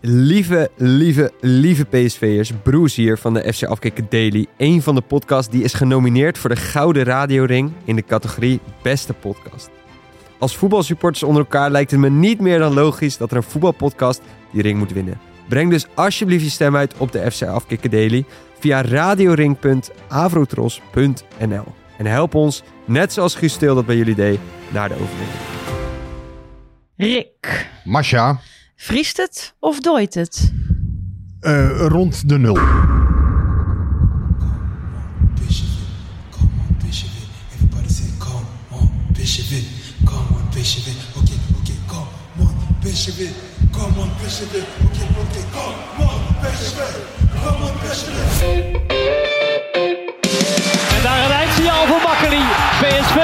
Lieve, lieve, lieve PSV'ers, Bruce hier van de FC Afkikken Daily. Een van de podcasts die is genomineerd voor de Gouden Radioring in de categorie Beste Podcast. Als voetbalsupporters onder elkaar lijkt het me niet meer dan logisch dat er een voetbalpodcast die ring moet winnen. Breng dus alsjeblieft je stem uit op de FC Afkikken Daily via radioring.avrotros.nl. En help ons, net zoals Guus dat bij jullie deed, naar de overwinning. Rick, Masha, vriest het of dooit het? eh, rond de nul. En daar een eindsignaal voor Makkeli. PSV,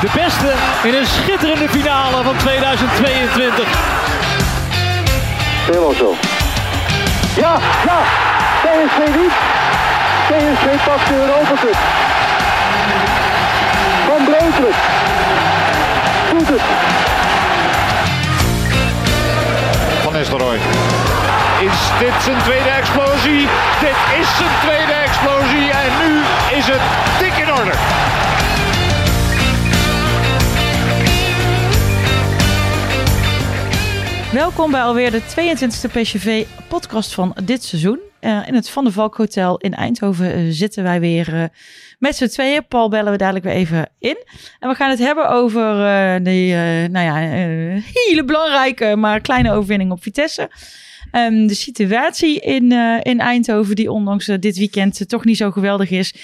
de beste in een schitterende finale van 2022. Helemaal zo. Ja, ja. PSV niet. PSV pakt de Europa Cup. Van Breukelen. Doet het. Van Nistelrooy. Is dit zijn tweede explosie? Dit is zijn tweede explosie en nu is het dik in orde. Welkom bij alweer de 22e PSV-podcast van dit seizoen. Eh, in het Van der Valk Hotel in Eindhoven eh, zitten wij weer eh, met z'n tweeën. Paul bellen we dadelijk weer even in. En we gaan het hebben over die, nou ja, hele belangrijke, maar kleine overwinning op Vitesse. Ehm, de situatie in, in Eindhoven, die ondanks dit weekend toch niet zo geweldig is.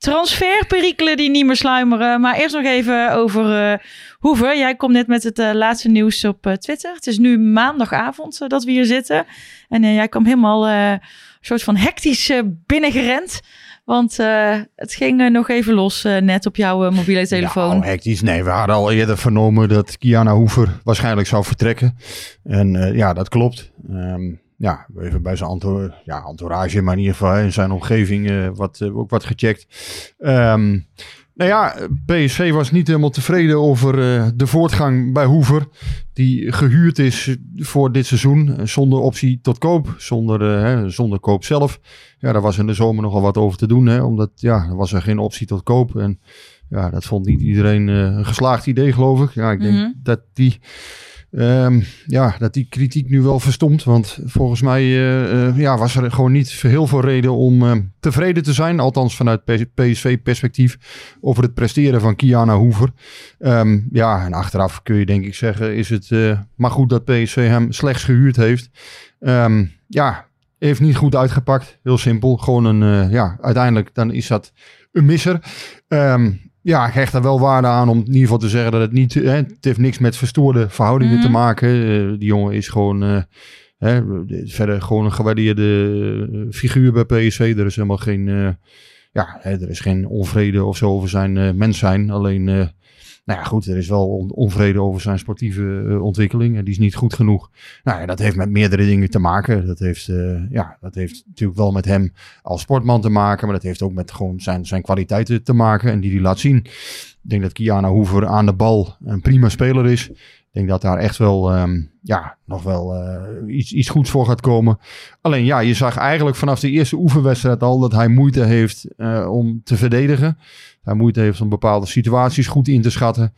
Transferperikelen die niet meer sluimeren. Maar eerst nog even over Hoever. Jij komt net met het eh, laatste nieuws op eh, Twitter. Het is nu maandagavond dat we hier zitten. En jij kwam helemaal een soort van hectisch binnengerend. Want het ging nog even los net op jouw mobiele telefoon. Ja, oh, hectisch. Nee, we hadden al eerder vernomen dat Kiana Hoever waarschijnlijk zou vertrekken. En ja, dat klopt. Ehm, ja, even bij zijn entour ja, entourage, maar in ieder geval in zijn omgeving eh, wat, eh, ook wat gecheckt. Ehm, nou ja, PSV was niet helemaal tevreden over eh, de voortgang bij Hoever. Die gehuurd is voor dit seizoen zonder optie tot koop. Zonder, hè, zonder koop zelf. Ja, daar was in de zomer nogal wat over te doen. Hè, omdat ja, er was er geen optie tot koop. En ja, dat vond niet iedereen een geslaagd idee, geloof ik. Ja, ik denk Mhm. dat die... ehm, ja, dat die kritiek nu wel verstomt. Want volgens mij eh, eh, ja, was er gewoon niet heel veel reden om eh, tevreden te zijn. Althans vanuit PSV-perspectief over het presteren van Kiana Hoever. Ehm, ja, en achteraf kun je denk ik zeggen, is het maar goed dat PSV hem slechts gehuurd heeft. Ehm, ja, heeft niet goed uitgepakt. Heel simpel. Gewoon een, ja, uiteindelijk dan is dat een misser. Ehm, ja, ik hecht er wel waarde aan om in ieder geval te zeggen dat het niet, hè, het heeft niks met verstoorde verhoudingen Mhm. te maken. Eh, die jongen is gewoon, eh, hè, verder gewoon een gewaardeerde eh, figuur bij PSV. Er is helemaal geen, ja, hè, er is geen onvrede of zo over zijn mens zijn. Alleen, nou ja, goed, er is wel on- onvrede over zijn sportieve eh, ontwikkeling. En die is niet goed genoeg. Nou ja, dat heeft met meerdere dingen te maken. Dat heeft, eh, ja, dat heeft natuurlijk wel met hem als sportman te maken. Maar dat heeft ook met gewoon zijn, zijn kwaliteiten te maken. En die hij laat zien. Ik denk dat Kiana Hoever aan de bal een prima speler is. Ik denk dat daar echt wel, ehm, ja, nog wel eh, iets, iets goeds voor gaat komen. Alleen ja, je zag eigenlijk vanaf de eerste oefenwedstrijd al dat hij moeite heeft eh, om te verdedigen. Hij moeite heeft om bepaalde situaties goed in te schatten.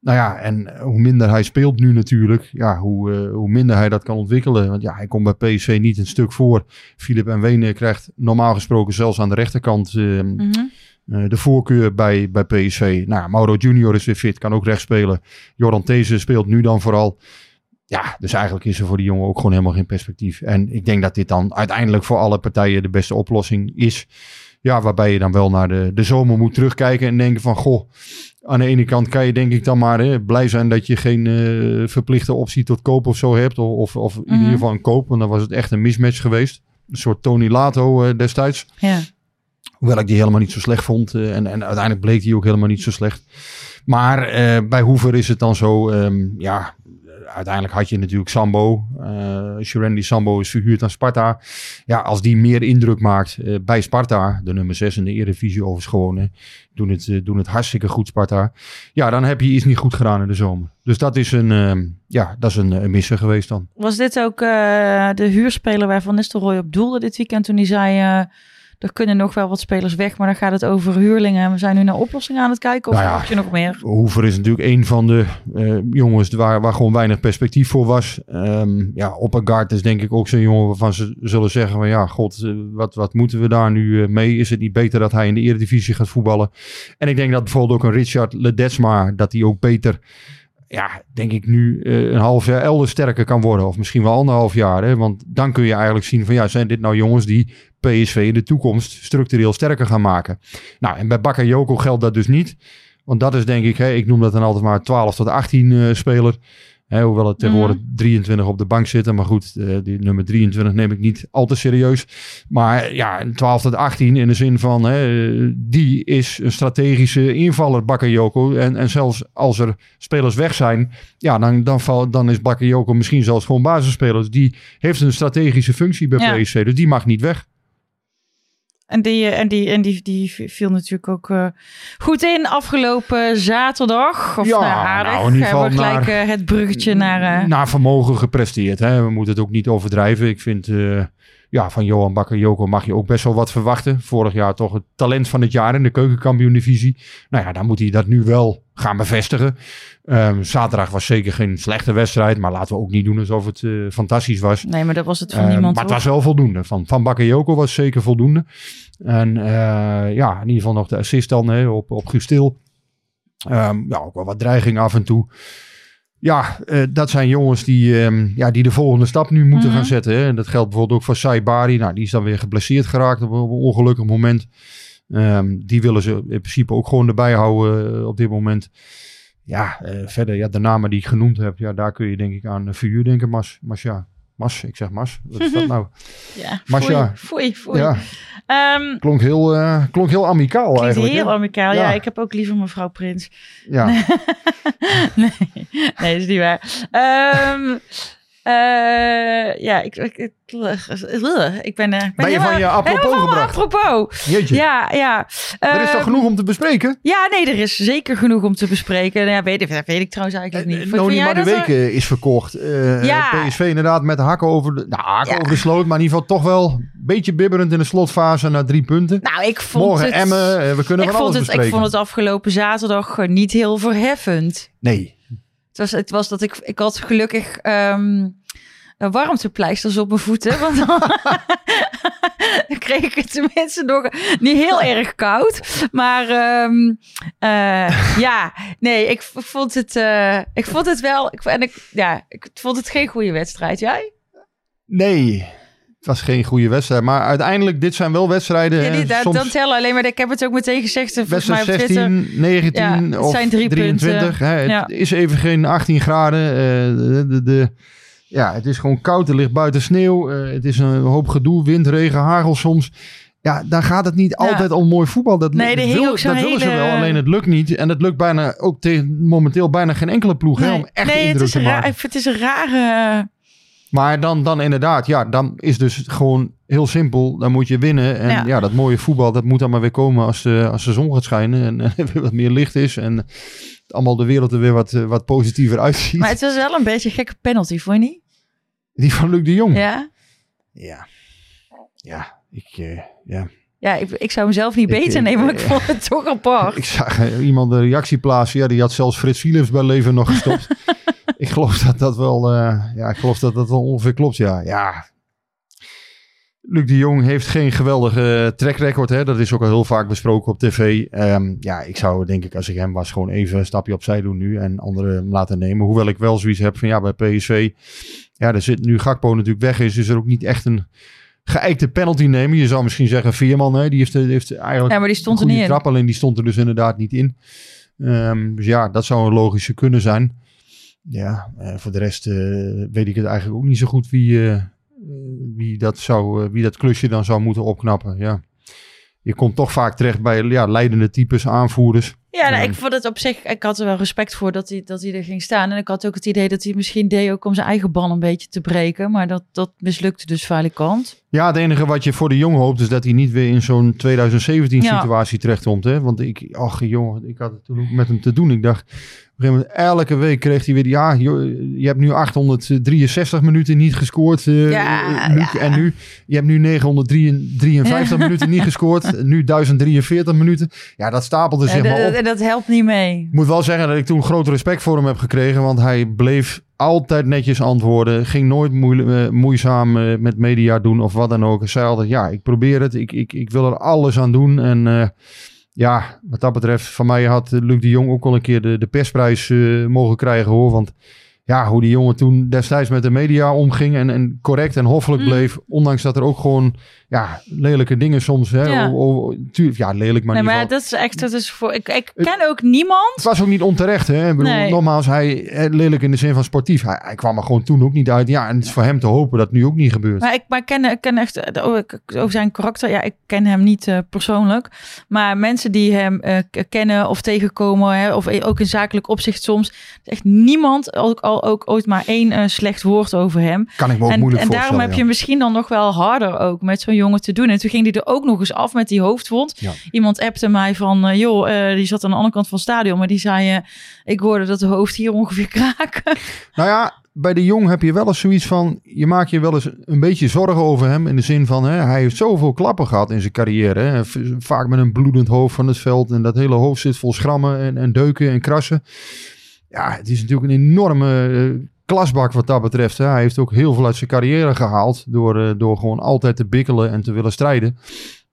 Nou ja, en hoe minder hij speelt nu natuurlijk, ja, hoe, eh, hoe minder hij dat kan ontwikkelen. Want ja, hij komt bij PSV niet een stuk voor. Philip en Wene krijgt normaal gesproken zelfs aan de rechterkant eh, Mhm. Eh, de voorkeur bij, bij PSV. Nou, Mauro Junior is weer fit, kan ook rechts spelen. Joran These speelt nu dan vooral. Ja, dus eigenlijk is er voor die jongen ook gewoon helemaal geen perspectief. En ik denk dat dit dan uiteindelijk voor alle partijen de beste oplossing is. Ja, waarbij je dan wel naar de, de zomer moet terugkijken en denken van, goh, aan de ene kant kan je denk ik dan maar hè, blij zijn dat je geen eh, verplichte optie tot koop of zo hebt. Of, of, of in Mhm. ieder geval een koop, want dan was het echt een mismatch geweest. Een soort Tony Lato eh, destijds. Ja. Hoewel ik die helemaal niet zo slecht vond. eh, en, en uiteindelijk bleek die ook helemaal niet zo slecht. Maar eh, bij Hoever is het dan zo, ehm, ja, uiteindelijk had je natuurlijk Sambo. Shirendi Sambo is verhuurd aan Sparta. Ja, als die meer indruk maakt bij Sparta, de nummer 6 in de Eredivisie overigens doen, het, doen het hartstikke goed Sparta. Ja, dan heb je iets niet goed gedaan in de zomer. Dus dat is een, ehm, ja, dat is een, een misser geweest dan. Was dit ook de huurspeler waar Van Nistelrooy op doelde dit weekend toen hij zei... er kunnen nog wel wat spelers weg, maar dan gaat het over huurlingen. en We zijn nu naar oplossingen aan het kijken of Nou ja. heb je nog meer? Hoever is natuurlijk een van de eh, jongens waar, waar gewoon weinig perspectief voor was. Ehm ja, Oppergaard is denk ik ook zo'n jongen waarvan ze zullen zeggen van ja, god, eh, wat, wat moeten we daar nu eh, mee? Is het niet beter dat hij in de eredivisie gaat voetballen? En ik denk dat bijvoorbeeld ook een Richard Ledesma, dat hij ook beter, ja, denk ik nu eh, een half jaar elders sterker kan worden. Of misschien wel anderhalf jaar. Hè? Want dan kun je eigenlijk zien van ja, zijn dit nou jongens die PSV in de toekomst structureel sterker gaan maken? Nou, en bij Bakayoko geldt dat dus niet. Want dat is denk ik, hè, ik noem dat dan altijd maar 12 tot 18 eh, speler. Hè, hoewel het tegenwoordig 23 op de bank zitten. Maar goed, eh, die nummer 23 neem ik niet al te serieus. Maar ja, een 12 tot 18 in de zin van, hè, die is een strategische invaller, Bakayoko. En, en zelfs als er spelers weg zijn, ja, dan, dan, val, dan is Bakayoko misschien zelfs gewoon basisspeler. Dus die heeft een strategische functie bij Ja. PSV. Dus die mag niet weg. En die, en die, en die, die viel natuurlijk ook eh, goed in afgelopen zaterdag. Of Ja, nou, aardig. nou, in ieder geval Hebben we gelijk naar- eh, het bruggetje naar... eh, naar vermogen gepresteerd. Hè? We moeten het ook niet overdrijven. Ik vind ja, van Johan Bakker-Joko mag je ook best wel wat verwachten. Vorig jaar toch het talent van het jaar in de keukenkampioen-divisie. Nou ja, dan moet hij dat nu wel gaan bevestigen. Ehm, zaterdag was zeker geen slechte wedstrijd. Maar laten we ook niet doen alsof het eh, fantastisch was. nee, maar dat was het van Eh, niemand. maar het was wel voldoende. Van, van Bakayoko was zeker voldoende. En eh, ja, in ieder geval nog de assist dan hè, op, op Gustil. Ehm, ja, ook wel wat dreiging af en toe. Ja, eh, dat zijn jongens die, ehm, ja, die de volgende stap nu moeten Mhm. gaan zetten. Hè. En dat geldt bijvoorbeeld ook voor Saibari. Nou, die is dan weer geblesseerd geraakt op een, ongelukkig moment. Ehm, die willen ze in principe ook gewoon erbij houden eh, op dit moment. Ja, eh, verder, ja, de namen die ik genoemd heb, ja, daar kun je denk ik aan Vuur denken. Mas, Mas, Mas, ik zeg Mas. Wat is dat nou? Ja, Masha. foei, foei. Ja, Ehm, klonk heel, eh, klonk heel amicaal klinkt eigenlijk. heel amicaal. Ja. Ja. ik heb ook liever mevrouw Prins. Ja. nee, nee, is niet waar. Ehm, eh, ja, ik, ik, ik, ik ben... eh, ik Ben je helemaal- van je apropos gebracht? apropos. Jeetje, Ja, ja. er is toch Ehm, genoeg om te bespreken? Ja, nee, er is zeker genoeg om te bespreken. Ja, weet, dat weet ik trouwens eigenlijk niet. Eh, Vind- Noni Madueke er- is verkocht. Eh, Ja. PSV inderdaad met hakken over de, nou, hakken Ja. over de sloot. Maar in ieder geval toch wel een beetje bibberend in de slotfase naar drie punten. Nou, ik vond Morgen het... Emmen, eh, we kunnen ik van vond, alles het, ik bespreken. vond het afgelopen zaterdag eh, niet heel verheffend. Nee, Het was, het was dat ik, ik had gelukkig een warmtepleisters op mijn voeten. Want dan, dan kreeg ik het tenminste nog niet heel erg koud. Maar ehm, eh, ja, nee, ik vond het, eh, ik vond het wel. Ik, en ik, ja, ik vond het geen goede wedstrijd. Jij? nee. Het was geen goede wedstrijd. Maar uiteindelijk, dit zijn wel wedstrijden. Ja, die, dat, soms dan tellen alleen maar. Ik heb het ook meteen gezegd. eh, Volgens mij op Twitter. 16, 19 Ja, het of zijn drie 23. Hè, het Ja. is even geen 18 graden. eh, de, de, de- ja, het is gewoon koud. Er ligt buiten sneeuw. eh, het is een hoop gedoe. Wind, regen, hagel soms. Ja, dan gaat het niet Ja. altijd om mooi voetbal. Dat, Nee, dat wil- willen ze wel, alleen het lukt niet. En het lukt bijna ook tegen momenteel bijna geen enkele ploeg hè, om echt nee indruk te maken. raar, het is een rare. Maar dan, dan inderdaad, ja, dan is dus gewoon heel simpel. Dan moet je winnen. En Ja. ja, dat mooie voetbal, dat moet dan maar weer komen als de, als de zon gaat schijnen. En er weer wat meer licht is. En allemaal de wereld er weer wat, eh, wat positiever uitziet. Maar het was wel een beetje een gekke penalty, vond je niet? Die van Luc de Jong. Ja. Ja, ja ik, eh, ja. Ja, ik, ik zou hem zelf niet beter ik- nemen, maar ik eh, vond het toch apart. ik zag eh, iemand de reactie plaatsen. Ja, die had zelfs Frits Philips bij leven nog gestopt. ik geloof dat dat wel, eh, ja, ik geloof dat dat wel ongeveer klopt. Ja, ja. Luc de Jong heeft geen geweldige track record. Hè? Dat is ook al heel vaak besproken op tv. Ehm, ja, ik zou denk ik als ik hem was gewoon even een stapje opzij doen nu. En anderen laten nemen. Hoewel ik wel zoiets heb van ja, bij PSV. Ja, er zit nu Gakpo natuurlijk weg is. Is er ook niet echt een geëikte penalty nemen. Je zou misschien zeggen Veerman, hè, die heeft, die heeft eigenlijk Ja, maar die stond een er goede niet in. trap, alleen die stond er dus inderdaad niet in. Ehm, dus ja, dat zou een logische kunnen zijn. Ja, eh, voor de rest eh, weet ik het eigenlijk ook niet zo goed wie, eh, wie, dat zou, wie dat klusje dan zou moeten opknappen. Ja. Je komt toch vaak terecht bij ja, leidende types, aanvoerders. Ja, nou, Ja. ik vond het op zich, ik had er wel respect voor dat hij, dat hij er ging staan. En ik had ook het idee dat hij misschien deed ook om zijn eigen ban een beetje te breken. Maar dat, dat mislukte dus kant. Ja, het enige wat je voor de jongen hoopt is dat hij niet weer in zo'n 2017 Ja. situatie terechtkomt. Hè? Want ik, ach jongen, ik had het toen ook met hem te doen. Ik dacht, op een gegeven moment, elke week kreeg hij weer, ja, je hebt nu 863 minuten niet gescoord, eh, Ja, Luc. ja. En nu, je hebt nu 953 minuten niet gescoord, nu 1043 minuten. Ja, dat stapelde zich maar op. dat, helpt niet mee. Ik moet wel zeggen dat ik toen groot respect voor hem heb gekregen. Want hij bleef altijd netjes antwoorden. Ging nooit eh, moeizaam eh, met media doen of wat dan ook. Hij zei altijd, ja, ik probeer het. Ik, ik, ik wil er alles aan doen. En eh, ja, wat dat betreft, van mij had Luc de Jong ook al een keer de, de persprijs mogen krijgen hoor. Want ja, hoe die jongen toen destijds met de media omging en, en correct en hoffelijk Mm. bleef. Ondanks dat er ook gewoon ja, lelijke dingen soms. Hè, Ja. o- o- tuurlijk, ja, lelijk, maar nee, maar dat is echt, dat is voor, ik, ik ken ook niemand. Het was ook niet onterecht, hè? Ik bedoel, Nee. nogmaals, hij lelijk in de zin van sportief. Hij, hij kwam er gewoon toen ook niet uit. Ja, en het is voor hem te hopen dat het nu ook niet gebeurt. Maar ik, maar ik, ken, ik ken echt eh, oh, over zijn karakter. Ja, ik ken hem niet eh, persoonlijk. Maar mensen die hem eh, kennen of tegenkomen, hè, of ook in zakelijk opzicht soms, is echt niemand ook al ook ooit maar één slecht woord over hem. kan ik me ook En, moeilijk en daarom voorstellen. heb je misschien dan nog wel harder ook met zo'n jongen te doen. En toen ging hij er ook nog eens af met die hoofdwond. Ja. Iemand appte mij van, eh, joh, eh, die zat aan de andere kant van het stadion, maar die zei, eh, ik hoorde dat de hoofd hier ongeveer kraken. Nou ja, bij de jong heb je wel eens zoiets van... Je maakt je wel eens een beetje zorgen over hem. In de zin van, hè, hij heeft zoveel klappen gehad in zijn carrière. Hè. Vaak met een bloedend hoofd van het veld. En dat hele hoofd zit vol schrammen en, en deuken en krassen. Ja, het is natuurlijk een enorme klasbak wat dat betreft. Hè. Hij heeft ook heel veel uit zijn carrière gehaald. Door, eh, door gewoon altijd te bikkelen en te willen strijden.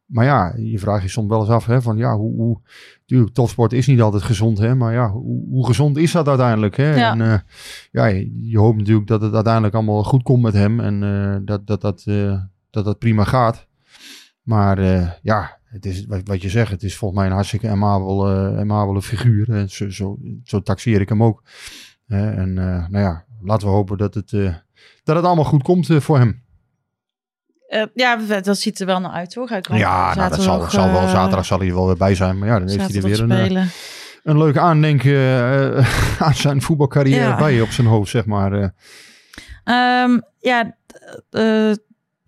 Maar ja, je vraagt je soms wel eens af hè, van ja, hoe, hoe Tuurlijk, topsport is niet altijd gezond, hè? maar ja, hoe, hoe gezond is dat uiteindelijk? Hè? Ja. En, eh, ja, je, je hoopt natuurlijk dat het uiteindelijk allemaal goed komt met hem en eh, dat, dat, dat, dat dat prima gaat. Maar ja, het is, wat, wat je zegt, het is volgens mij een hartstikke amabel, eh, amabele figuur. En zo, zo, zo taxeer ik hem ook. Hè? en nou ja, laten we hopen dat het, eh, dat het allemaal goed komt eh, voor hem. Eh, ja, dat ziet er wel naar uit, toch? Kan Ja, nou, dat zal, zal wel, zaterdag zal hij er wel weer bij zijn. Maar ja, dan heeft hij er weer een, spelen. een leuk aandenken aan zijn voetbalcarrière Ja. bij op zijn hoofd, zeg maar. Ehm, ja,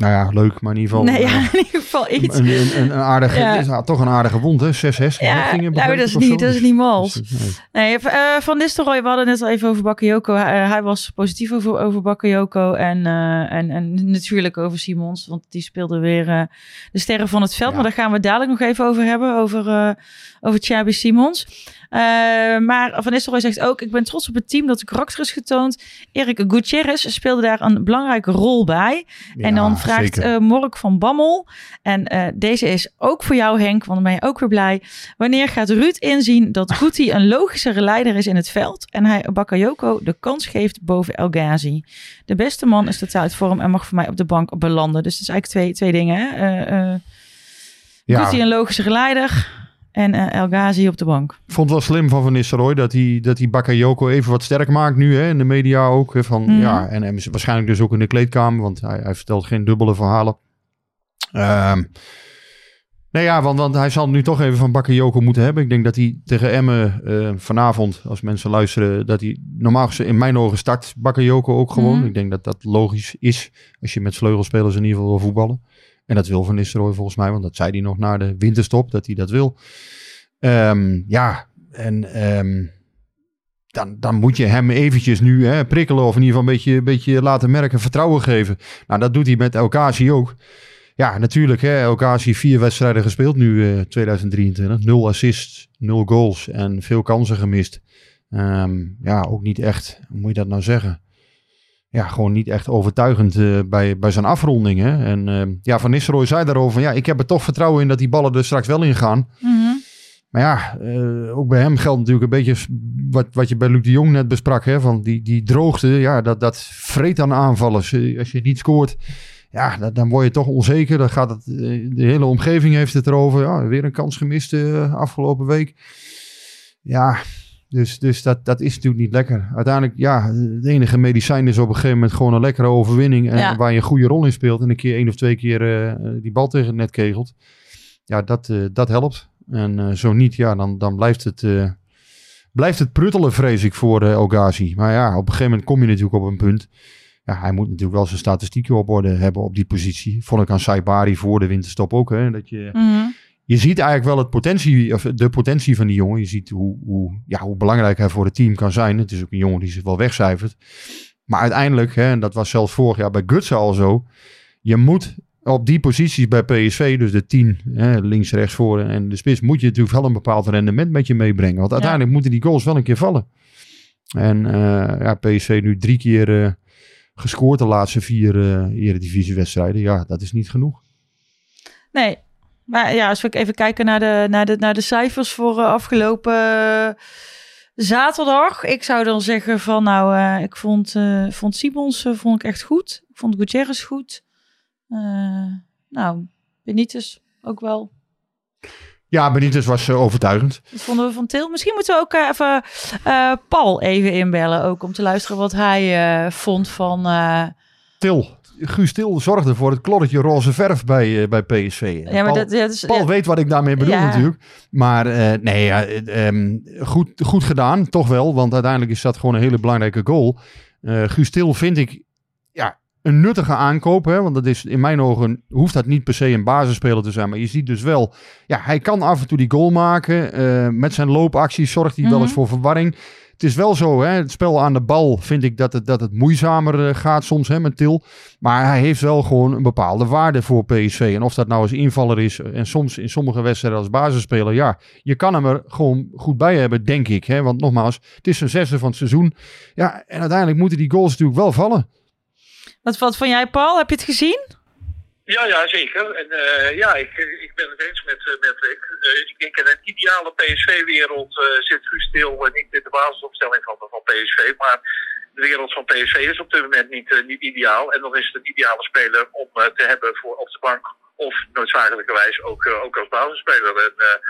nou ja, leuk, maar in ieder geval... nee, eh, ja, in ieder geval iets. Een, een, een, aardige, Ja. is nou toch een aardige wond, hè? 6 6 Ja, nou, dat is niet, dat is niet mals. Nee, eh, Van Nistelrooy, we hadden het net al even over Bakayoko. Hij, hij was positief over, over Bakayoko en, eh, en, en natuurlijk over Simons, want die speelde weer eh, de sterren van het veld. Ja. Maar daar gaan we dadelijk nog even over hebben, over, eh over Xabi Simons. Eh, maar Van Nistelrooy zegt ook, ik ben trots op het team dat de karakter is getoond. Erik Gutierrez speelde daar een belangrijke rol bij. en dan vraagt eh Mork van Bammel, en eh, deze is ook voor jou Henk, want dan ben je ook weer blij. Wanneer gaat Ruud inzien dat Guti een logischere leider is in het veld en hij Bakayoko de kans geeft boven El Ghazi? De beste man is totaal uit vorm en mag voor mij op de bank belanden. Dus het is eigenlijk twee, twee dingen. Hè? Eh, ja, Guti een logischere leider en eh, El Ghazi op de bank. Ik vond het wel slim van Van Nistelrooy dat hij, dat hij Bakayoko even wat sterk maakt nu. Hè, in de media ook. Hè, van, Mhm. ja, en, en waarschijnlijk dus ook in de kleedkamer. Want hij, hij vertelt geen dubbele verhalen. Ehm nee ja, want, want hij zal nu toch even van Bakayoko moeten hebben. Ik denk dat hij tegen Emmen eh, vanavond, als mensen luisteren, dat hij normaal in mijn ogen start Bakayoko ook gewoon. Mhm. Ik denk dat dat logisch is als je met vleugelspelers in ieder geval wil voetballen. En dat wil Van Nistelrooy volgens mij, want dat zei hij nog na de winterstop, dat hij dat wil. Ehm, ja, en ehm, dan, dan moet je hem eventjes nu hè, prikkelen of in ieder geval een beetje, een beetje laten merken, vertrouwen geven. Nou, dat doet hij met Elkazi ook. Ja, natuurlijk. Hè, Elkazi vier wedstrijden gespeeld nu eh 2023. Nul assists, nul goals en veel kansen gemist. Ehm, ja, ook niet echt, hoe moet je dat nou zeggen? Ja, gewoon niet echt overtuigend eh, bij, bij zijn afronding. Hè? En ehm, ja, Van Nistelrooy zei daarover van ja, ik heb er toch vertrouwen in dat die ballen er straks wel in gaan. Maar ja, eh, ook bij hem geldt natuurlijk een beetje wat, wat je bij Luc de Jong net besprak. Hè, van die, die droogte, ja, dat, dat vreet aan aanvallers. Eh, Als je niet scoort, Ja, dan, dan word je toch onzeker. Dan gaat het, eh, de hele omgeving heeft het erover. Ja, weer een kans gemist eh, afgelopen week. Ja, dus, dus dat, dat is natuurlijk niet lekker. Uiteindelijk, ja, het enige medicijn is op een gegeven moment gewoon een lekkere overwinning. En Ja. waar je een goede rol in speelt. En een keer één of twee keer eh, die bal tegen het net kegelt. Ja, dat, eh, dat helpt. En eh, zo niet, ja, dan, dan blijft het... blijft het pruttelen, vrees ik, voor eh Ogazi. Maar ja, op een gegeven moment kom je natuurlijk op een punt. Ja, hij moet natuurlijk wel zijn statistieken op orde hebben op die positie. Vond ik aan Saibari voor de winterstop ook. Hè, dat je, Mhm. Je ziet eigenlijk wel het potentie, of de potentie van die jongen. Je ziet hoe, hoe, ja, hoe belangrijk hij voor het team kan zijn. Het is ook een jongen die zich wel wegcijfert. Maar uiteindelijk, hè, en dat was zelfs vorig jaar bij Gutsen al zo. Je moet op die posities bij PSV, dus de 10, hè, links, rechts, voor en de spits, moet je natuurlijk wel een bepaald rendement met je meebrengen. Want uiteindelijk moeten die goals wel een keer vallen. En eh, ja, PSV nu drie keer eh, gescoord de laatste vier eh eredivisiewedstrijden. Ja, dat is niet genoeg. Nee, maar ja, als we even kijken naar de, naar de, naar de cijfers voor eh, afgelopen eh, zaterdag. Ik zou dan zeggen van nou, eh, ik vond, vond Simons vond ik echt goed. Ik vond Gutierrez goed. Nou, Benitez ook wel. Ja, Benitez was overtuigend. Dat vonden we van Til. Misschien moeten we ook even Paul even inbellen. Ook om te luisteren wat hij vond van... Til. Guus Til zorgde voor het klorretje roze verf bij, eh, bij PSV. ja, maar Paul, dat, ja, Paul ja, weet wat ik daarmee bedoel Ja. natuurlijk. Maar eh, nee, eh, ehm, goed, goed gedaan, toch wel. Want uiteindelijk is dat gewoon een hele belangrijke goal. Guus Til vind ik ja, een nuttige aankoop. Hè? Want dat is in mijn ogen, hoeft dat niet per se een basisspeler te zijn. Maar je ziet dus wel, ja, hij kan af en toe die goal maken. Met zijn loopacties zorgt hij wel eens Mhm. voor verwarring. Het is wel zo, hè, het spel aan de bal vind ik dat het, dat het moeizamer eh, gaat soms hè, met Til. Maar hij heeft wel gewoon een bepaalde waarde voor PSV. En of dat nou als invaller is en soms in sommige wedstrijden als basisspeler. Ja, je kan hem er gewoon goed bij hebben, denk ik. Hè? Want nogmaals, het is zijn zesde van het seizoen. Ja, en uiteindelijk moeten die goals natuurlijk wel vallen. wat, wat vond jij, Paul? Heb je het gezien? Ja, ja, zeker. En eh, ja, ik, ik ben het eens met, eh, met Rick. Eh, ik denk in een ideale PSV-wereld zit Guus Til eh, niet in de basisopstelling van, van PSV. Maar de wereld van PSV is op dit moment niet, niet ideaal. En dan is het een ideale speler om te hebben voor op de bank. Of noodzakelijkerwijs ook, ook als basisspeler. En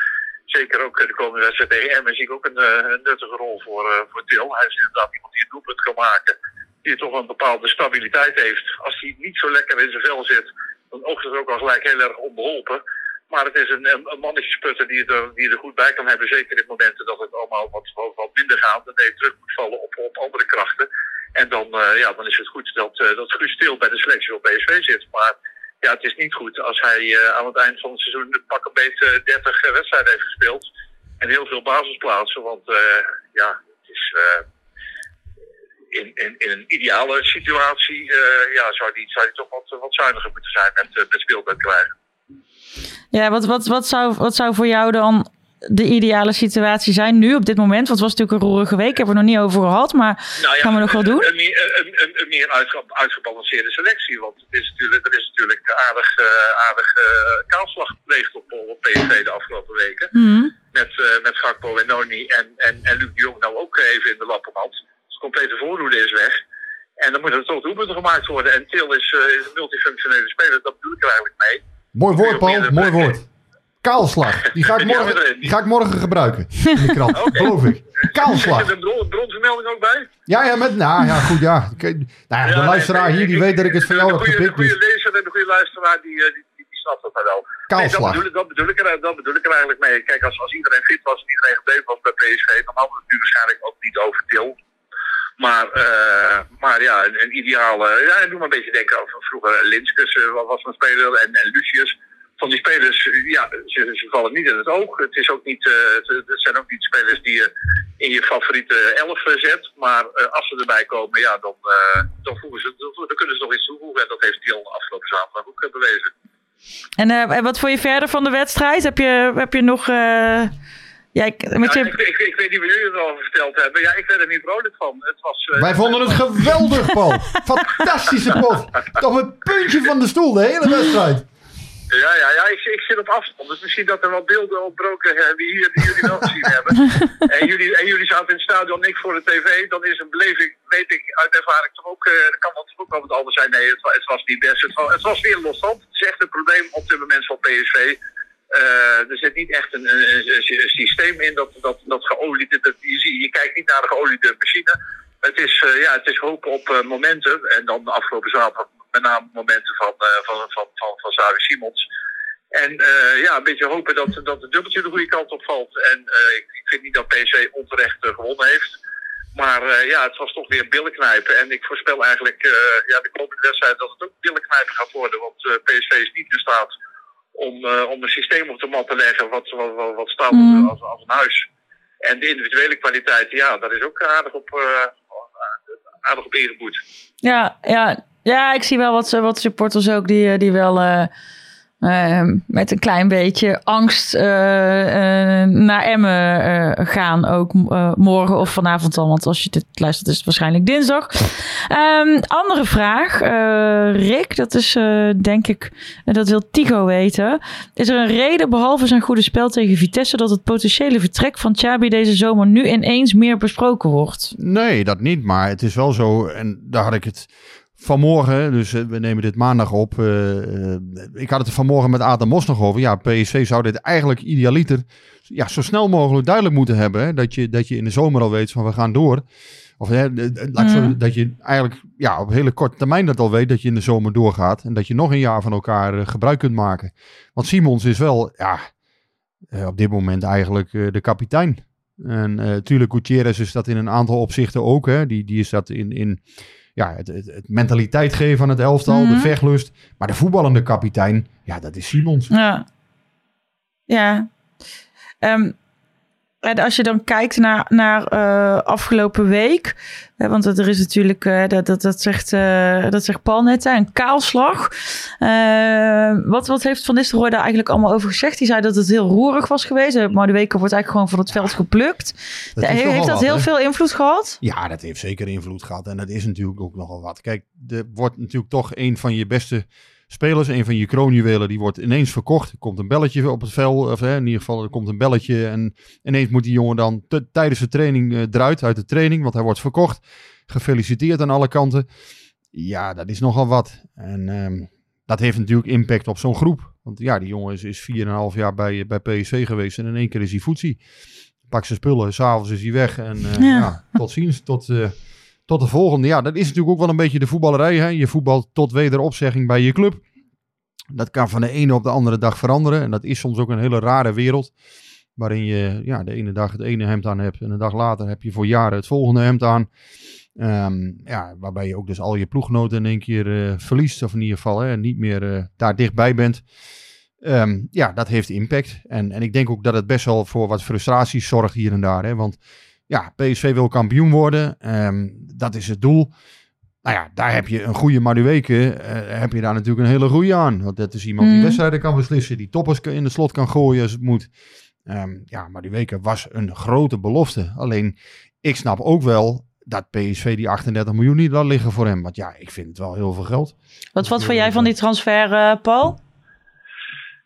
zeker ook de komende wedstrijd tegen zie ik ook een, een nuttige rol voor, voor Til. Hij is inderdaad iemand die het doelpunt kan maken. Die toch een bepaalde stabiliteit heeft. Als hij niet zo lekker in zijn vel zit, dan oogt het ook al gelijk heel erg onbeholpen. Maar het is een, een, mannetjesputter die, er, die er goed bij kan hebben. Zeker in momenten dat het allemaal wat, wat, minder gaat. En je terug moet vallen op, op andere krachten. En dan, eh, ja, dan is het goed dat, eh dat Guus Stil bij de selectie van PSV zit. Maar ja, het is niet goed als hij eh, aan het eind van het seizoen pak een beetje 30 eh, wedstrijden heeft gespeeld. En heel veel basisplaatsen. Want ja, het is... in, in, in een ideale situatie eh, ja, zou, die, zou die toch wat, wat zuiniger moeten zijn met, eh, met speeltijd krijgen. Ja, wat, wat, wat, zou, wat zou voor jou dan de ideale situatie zijn nu op dit moment? Want het was natuurlijk een roerige week, hebben we het nog niet over gehad. Maar Nou ja, gaan we nog wel doen? Een, meer- een, een, een meer uitge- uitgebalanceerde selectie. Want het is natuurlijk, er is natuurlijk aardig, eh, aardig kaalslag gepleegd op, op PSV de afgelopen weken. Mhm. Met, eh met Gakpo en Noni en, en, en Luc de Jong nou ook even in de lappenmand. Dus complete voorhoede is weg. En dan moeten er toch doelpunten gemaakt worden. En Til is, eh, is een multifunctionele speler, dat bedoel ik er eigenlijk mee. Mooi woord, Paul. Mooi woord. Kaalslag. Die ga ik morgen, die ga ik morgen gebruiken in de krant. Geloof ik. Zit Kaalslag. er een bron, bronvermelding ook bij? Ja, ja, met, nou ja, goed, ja. Nou ja, de Ja, luisteraar nee, hier, die ik- weet dat ik het van jou heb gepikt. De goede Dus lezer en de goede luisteraar, die, eh, die, die, die snapt dat maar wel. Nee, dat, kaalslag. bedoel, ik- dat, bedoel ik er, dat bedoel ik er eigenlijk mee. Kijk, als, als iedereen fit was en iedereen gebleven was bij PSV, dan hadden we het nu waarschijnlijk ook niet over Til. Maar, eh, maar ja, een, een ideale... Ja, doe me een beetje denken over vroeger eh, wat was een speler en, en Lucius. Van die spelers, eh, ja, ze, vallen niet in het oog. Het, is ook niet, eh, het, zijn ook niet spelers die je in je favoriete elf eh, zet. Maar eh, als ze erbij komen, ja, dan, eh, dan, ze, dan, kunnen ze nog iets toevoegen. En dat heeft Til afgelopen zaterdag ook eh, bewezen. En eh, wat vond je verder van de wedstrijd? Heb je, heb je nog... eh, ja, ik, met Ja, je, ik, ik, ik weet niet wat jullie erover verteld hebben. Ja, ik werd er niet vrolijk van. Het was, eh, Wij vonden het geweldig, Paul. Fantastische pot. Toch een puntje van de stoel, de hele wedstrijd. Ja, ja, ja ik, ik zit op afstand. Dus misschien dat er wel beelden opbroken hebben die, hier, die jullie wel gezien hebben. En jullie, en jullie zaten in het stadion, ik voor de tv. Dan is een beleving, weet ik uit ervaring toch ook, uh, kan dat ook wel wat anders zijn. Nee, het, het was niet best. Het was, het was weer losstand. Het is echt een probleem op dit moment van PSV. Uh, er zit niet echt een, een, systeem in dat, dat, dat geoliede. Dat, je, je kijkt niet naar de geoliede machine. Het is, uh, ja, het is hopen op uh, momenten. En dan de afgelopen zaterdag met name momenten van, van, van, van, van Simons. En ja, een beetje hopen dat, dat het dubbeltje de goede kant op valt. En ik, ik, vind niet dat PC onterecht gewonnen heeft. Maar ja, het was toch weer billen knijpen. En ik voorspel eigenlijk ja, de komende wedstrijd dat het ook billen knijpen gaat worden. Want PSV is niet in staat om, om een systeem op de mat te leggen wat, wat, wat, wat staat Mm. als, als een huis. En de individuele kwaliteit, ja, daar is ook aardig op, aardig op ingeboet. Ja, ja, ja, ik zie wel wat, wat supporters ook die, die wel uh, met een klein beetje angst uh, naar Emmen gaan. Ook morgen of vanavond al. Want als je dit luistert is het waarschijnlijk dinsdag. Um, andere vraag. Rick, dat is denk ik, dat wil Tigo weten. Is er een reden behalve zijn goede spel tegen Vitesse dat het potentiële vertrek van Chabi deze zomer nu ineens meer besproken wordt? Nee, dat niet. Maar het is wel zo. En daar had ik het vanmorgen, dus we nemen dit maandag op. Uh, ik had het er vanmorgen met Adam Mos nog over. Ja, PSV zou dit eigenlijk idealiter ja, zo snel mogelijk duidelijk moeten hebben. Hè? Dat, je, dat je in de zomer al weet van we gaan door. Of hè, laat zo, Mhm. dat je eigenlijk ja, op hele korte termijn dat al weet dat je in de zomer doorgaat. En dat je nog een jaar van elkaar uh, gebruik kunt maken. Want Simons is wel ja, op dit moment eigenlijk de kapitein. En natuurlijk, Gutierrez is dat in een aantal opzichten ook. Hè? Die, die is dat in... in ja, het, het, het, mentaliteit geven van het elftal, Mhm. de vechtlust. Maar de voetballende kapitein, ja, dat is Simons. Ja. Ja. Um, en als je dan kijkt naar, naar uh, afgelopen week, hè, want er is natuurlijk, uh, dat, dat, dat, zegt, uh, dat zegt Paul net, hè, een kaalslag. wat, wat heeft Van Nistelrooy daar eigenlijk allemaal over gezegd? Die zei dat het heel roerig was geweest. Maar de weken wordt eigenlijk gewoon van het veld geplukt. Dat heeft heeft dat wat, heel veel invloed gehad? Ja, dat heeft zeker invloed gehad. En dat is natuurlijk ook nogal wat. Kijk, er wordt natuurlijk toch een van je beste spelers, een van je kroonjuwelen, die wordt ineens verkocht. Er komt een belletje op het vel, of hè, in ieder geval er komt een belletje. En ineens moet die jongen dan tijdens de training uh, eruit, uit de training, want hij wordt verkocht. Gefeliciteerd aan alle kanten. Ja, dat is nogal wat. En um, dat heeft natuurlijk impact op zo'n groep. Want ja, die jongen is, is 4,5 jaar bij, bij PSV geweest en in één keer is hij voetzie. Pak zijn spullen, s'avonds is hij weg en uh, ja. ja. tot ziens, tot... Uh, tot de volgende. Ja, dat is natuurlijk ook wel een beetje de voetballerij. Hè? Je voetbalt tot wederopzegging bij je club. Dat kan van de ene op de andere dag veranderen. En dat is soms ook een hele rare wereld. Waarin je ja, de ene dag het ene hemd aan hebt. En een dag later heb je voor jaren het volgende hemd aan. Um, ja, waarbij je ook dus al je ploeggenoten in één keer uh, verliest. Of in ieder geval hè, niet meer uh, daar dichtbij bent. Um, ja, dat heeft impact. En, en ik denk ook dat het best wel voor wat frustraties zorgt hier en daar. Hè? Want ja, PSV wil kampioen worden. Um, dat is het doel. Nou ja, daar heb je een goede Madueke. Uh, heb je daar natuurlijk een hele goede aan. Want dat is iemand die Mhm. wedstrijden kan beslissen. Die toppers in de slot kan gooien als het moet. Um, ja, Madueke was een grote belofte. Alleen, ik snap ook wel dat PSV die 38 miljoen niet laat liggen voor hem. Want ja, ik vind het wel heel veel geld. Wat, wat vond jij van die transfer, uh, Paul?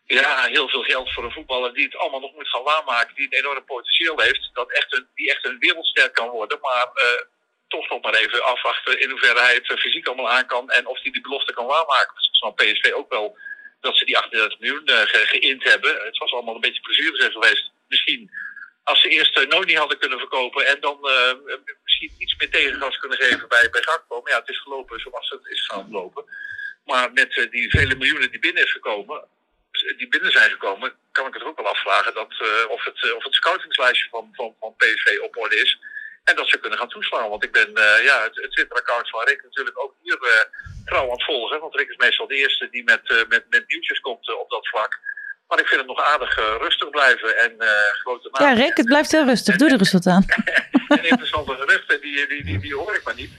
Ja, heel veel geld voor een voetballer die het allemaal nog moet gaan waarmaken. Die een enorm potentieel heeft. Dat echt een, die echt een wereldster kan worden. Maar uh, toch nog maar even afwachten in hoeverre hij het fysiek allemaal aan kan. En of hij die belofte kan waarmaken. Dus ik snap PSV ook wel dat ze die 38 miljoen uh, ge geïnd hebben. Het was allemaal een beetje plezierig geweest. Misschien als ze eerst uh, Noni hadden kunnen verkopen. En dan misschien iets meer tegengas kunnen geven bij, bij Gakpo. Maar ja, het is gelopen zoals het is gaan lopen. Maar met die vele miljoenen die binnen is gekomen die binnen zijn gekomen, kan ik het ook wel afvragen dat, uh, of, het, uh, of het scoutingslijstje van, van, van PSV op orde is. En dat ze kunnen gaan toeslaan. Want ik ben uh, ja, het, het Twitter-account van Rick natuurlijk ook hier trouw aan het volgen. Want Rick is meestal de eerste die met, met, met nieuwtjes komt op dat vlak. Maar ik vind het nog aardig rustig blijven en grote Ja, Rick, het blijft heel rustig. Doe er eens wat aan. en interessante geruchten, die, die, die, die hoor ik maar niet.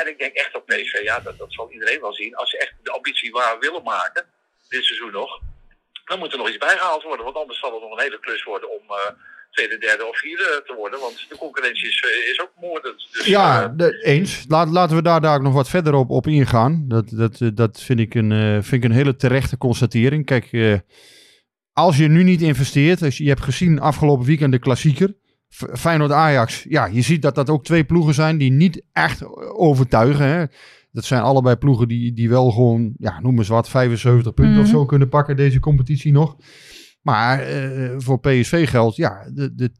En ik denk echt dat PSV, ja, dat, dat zal iedereen wel zien. Als ze echt de ambitie waar willen maken, dit seizoen nog, dan moet er nog iets bijgehaald worden. Want anders zal het nog een hele klus worden om, uh, tweede, derde of vierde te worden. Want de concurrentie is, eh, is ook moordend. Dus, Ja, eh, de- eens. Laat, laten we daar, daar ook nog wat verder op, op ingaan. Dat, dat, eh, dat vind, ik een, eh, vind ik een hele terechte constatering. Kijk, eh, als je nu niet investeert, als je, je hebt gezien afgelopen weekend de klassieker, Feyenoord-Ajax. Ja, je ziet dat dat ook twee ploegen zijn die niet echt overtuigen. Hè. Dat zijn allebei ploegen die, die wel gewoon, ja, noem eens wat, 75 punten of Mhm. zo kunnen pakken deze competitie nog. Maar eh, voor PSV geldt, ja, de, de,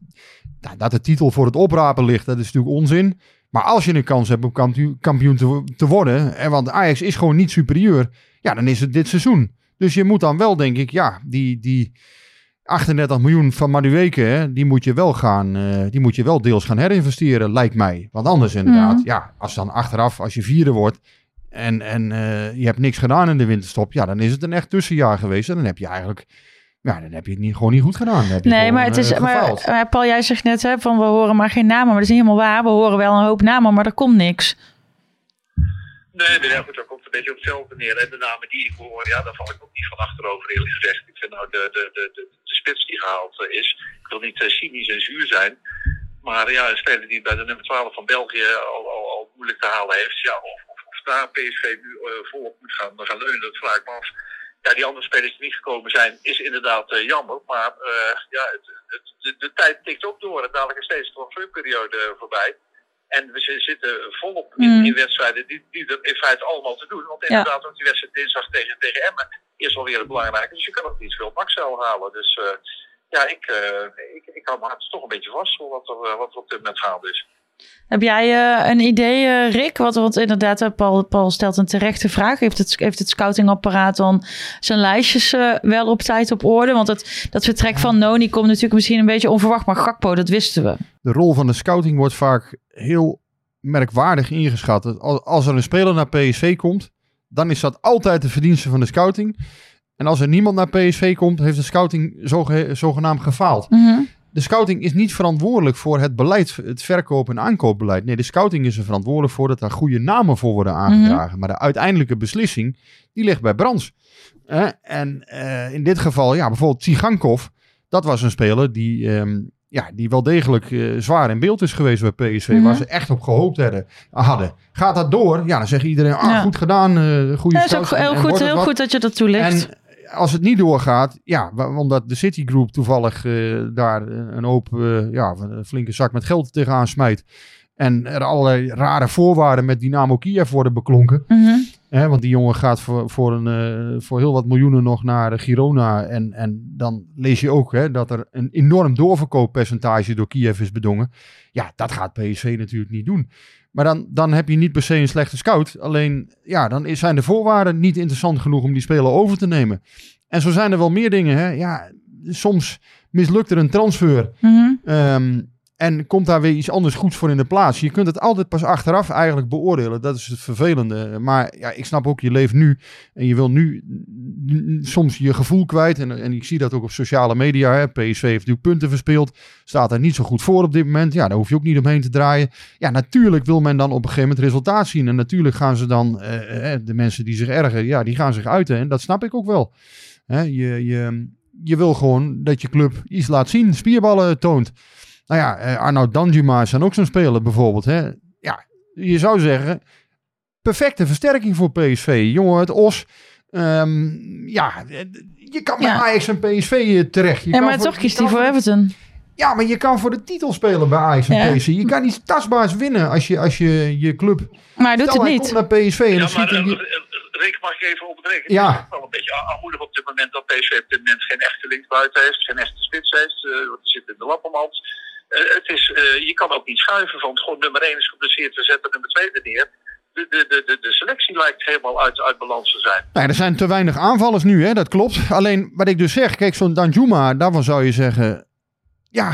nou, dat de titel voor het oprapen ligt, dat is natuurlijk onzin. Maar als je een kans hebt om kampioen, kampioen te, te worden, en want Ajax is gewoon niet superieur, ja, dan is het dit seizoen. Dus je moet dan wel, denk ik, ja, die, die 38 miljoen van Madueke, hè, die moet je wel gaan, eh, die moet je wel deels gaan herinvesteren, lijkt mij. Want anders inderdaad, Mhm. ja, als dan achteraf, als je vierde wordt en, en eh, je hebt niks gedaan in de winterstop, ja, dan is het een echt tussenjaar geweest. En dan heb je eigenlijk, ja, dan heb je het niet, gewoon niet goed gedaan. Dan heb je Nee, gewoon, maar het is. eh, Maar, maar Paul, jij zegt net hè, van we horen maar geen namen. Maar dat is niet helemaal waar. We horen wel een hoop namen, maar er komt niks. Nee, nee, ja, goed, dat komt een beetje op hetzelfde neer. En de namen die ik hoor, ja, daar val ik ook niet van achterover, eerlijk gezegd. Ik vind nou de, de, de, de, de spits die gehaald eh, is, ik wil niet eh, cynisch en zuur zijn. Maar ja, een speler die bij de nummer 12 van België al, al, al moeilijk te halen heeft. Ja, of, of, of daar PSV nu eh, volop moet gaan, gaan leunen, dat vraag ik me af. Ja, die andere spelers die niet gekomen zijn, is inderdaad jammer. Maar ja, het, het, de, tijd tikt ook door. En dadelijk is deze transferperiode eh, voorbij. En we zi- zitten volop in, Mm. in wedstrijden die, die er in feite allemaal te doen. Want Ja. inderdaad, ook die wedstrijd dinsdag tegen, tegen Emmen is alweer het belangrijke. Dus je kan ook niet veel Maxel halen. Dus eh, ja, ik, eh, ik, ik hou hart toch een beetje vast voor wat er, eh, wat er op dit moment gaande is. Heb jij eh, een idee, eh, Rick? Want, want inderdaad, eh, Paul, Paul stelt een terechte vraag. Heeft het, heeft het scoutingapparaat dan zijn lijstjes wel op tijd op orde? Want het, dat vertrek van Noni komt natuurlijk misschien een beetje onverwacht. Maar Gakpo, dat wisten we. de rol van de scouting wordt vaak heel merkwaardig ingeschat. Als als er een speler naar PSV komt, dan is dat altijd de verdienste van de scouting. En als er niemand naar PSV komt, heeft de scouting zoge- zogenaamd gefaald. De scouting is niet verantwoordelijk voor het beleid, het verkoop- en aankoopbeleid. Nee, de scouting is er verantwoordelijk voor dat daar goede namen voor worden aangedragen. Maar de uiteindelijke beslissing, die ligt bij Brands. Eh, en eh, in dit geval, ja, bijvoorbeeld Tsigankov, dat was een speler die, ehm, ja, die wel degelijk eh, zwaar in beeld is geweest bij PSV. Mhm. Waar ze echt op gehoopt hadden. hadden. Gaat dat door? Ja, dan zegt iedereen, ah, Ja. goed gedaan, eh goede Ja, dat is ook heel, en goed, wordt het heel wat? goed dat je dat toelicht. En als het niet doorgaat, ja, omdat de Citigroup toevallig eh, daar een hoop, eh, ja, een flinke zak met geld tegenaan smijt. En er allerlei rare voorwaarden met Dynamo Kiev worden beklonken. Hè, want die jongen gaat voor, voor, een, eh, voor heel wat miljoenen nog naar Girona. En, en dan lees je ook hè, dat er een enorm doorverkooppercentage door Kiev is bedongen. Ja, dat gaat PSV natuurlijk niet doen. Maar dan, dan heb je niet per se een slechte scout. Alleen, ja, dan zijn de voorwaarden niet interessant genoeg om die speler over te nemen. En zo zijn er wel meer dingen. Hè. Ja, soms mislukt er een transfer. Ehm, en komt daar weer iets anders goeds voor in de plaats. Je kunt het altijd pas achteraf eigenlijk beoordelen. Dat is het vervelende. Maar ja, ik snap ook, je leeft nu. En je wil nu soms je gevoel kwijt. En, en ik zie dat ook op sociale media. Hè. PSV heeft natuurlijk punten verspeeld. Staat er niet zo goed voor op dit moment. Ja, daar hoef je ook niet omheen te draaien. Ja, natuurlijk wil men dan op een gegeven moment resultaat zien. En natuurlijk gaan ze dan, eh, eh, de mensen die zich ergeren, ja, die gaan zich uiten. En dat snap ik ook wel. Hè, je, je, je wil gewoon dat je club iets laat zien. Spierballen toont. Nou ja, eh, Arnoud Danjuma is dan ook zo'n speler bijvoorbeeld. Hè? Ja, je zou zeggen, perfecte versterking voor PSV. Jongen, het Os. ehm, ja, je kan bij Ja. Ajax en PSV eh, terecht. Je Ja, kan maar toch je kiest kan hij voor Everton. Ja, maar je kan voor de titel spelen bij Ajax en Ja. PSV. Je kan iets tastbaars winnen als je je, als je, je club... Maar hij doet Stel, het hij niet. naar PSV en Ja, dan ziet maar eh, Rick, mag ik even onderbreken? Ja. Het is wel een beetje armoedig op dit moment dat PSV op dit moment geen echte linksbuiten heeft, geen echte spits heeft. eh, die zit in de lappenmand. Eh, het is, eh, je kan ook niet schuiven van gewoon nummer 1 is geblesseerd, we zetten nummer 2 er neer. De, de, de, de, de selectie lijkt helemaal uit, uit balans te zijn. Nou, er zijn te weinig aanvallers nu, hè? dat klopt. Alleen wat ik dus zeg, kijk, zo'n Danjuma, daarvan zou je zeggen... Ja,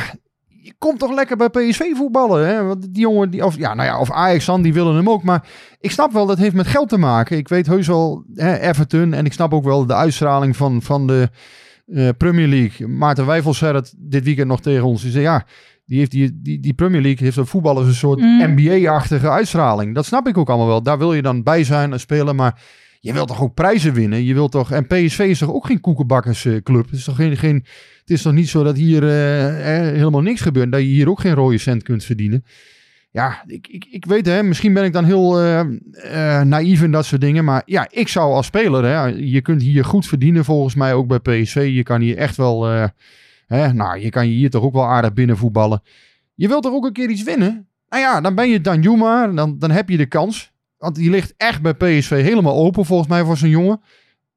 je komt toch lekker bij PSV voetballen. Hè? Want die jongen, die, of, ja, nou ja, of Ajax dan, die willen hem ook. Maar ik snap wel, dat heeft met geld te maken. Ik weet heus wel, hè, Everton. En ik snap ook wel de uitstraling van, van de eh, Premier League. Maarten Wijfels zei dat dit weekend nog tegen ons. Die zei, ja, die, heeft die, die, die Premier League heeft een voetballers een soort Mm. NBA-achtige uitstraling. Dat snap ik ook allemaal wel. Daar wil je dan bij zijn en spelen. Maar je wilt toch ook prijzen winnen? Je wilt toch, en PSV is toch ook geen koekenbakkersclub? Het is toch geen, geen, het is toch niet zo dat hier eh, eh, helemaal niks gebeurt. Dat je hier ook geen rode cent kunt verdienen. Ja, ik, ik, ik weet hè, misschien ben ik dan heel eh, eh, naïef in dat soort dingen. Maar ja, ik zou als speler, hè, je kunt hier goed verdienen volgens mij ook bij PSV. Je kan hier echt wel, hè, nou, je kan je hier toch ook wel aardig binnen voetballen. Je wilt toch ook een keer iets winnen? Nou ja, dan ben je Danjuma, dan, dan heb je de kans. Want die ligt echt bij PSV helemaal open volgens mij voor zo'n jongen.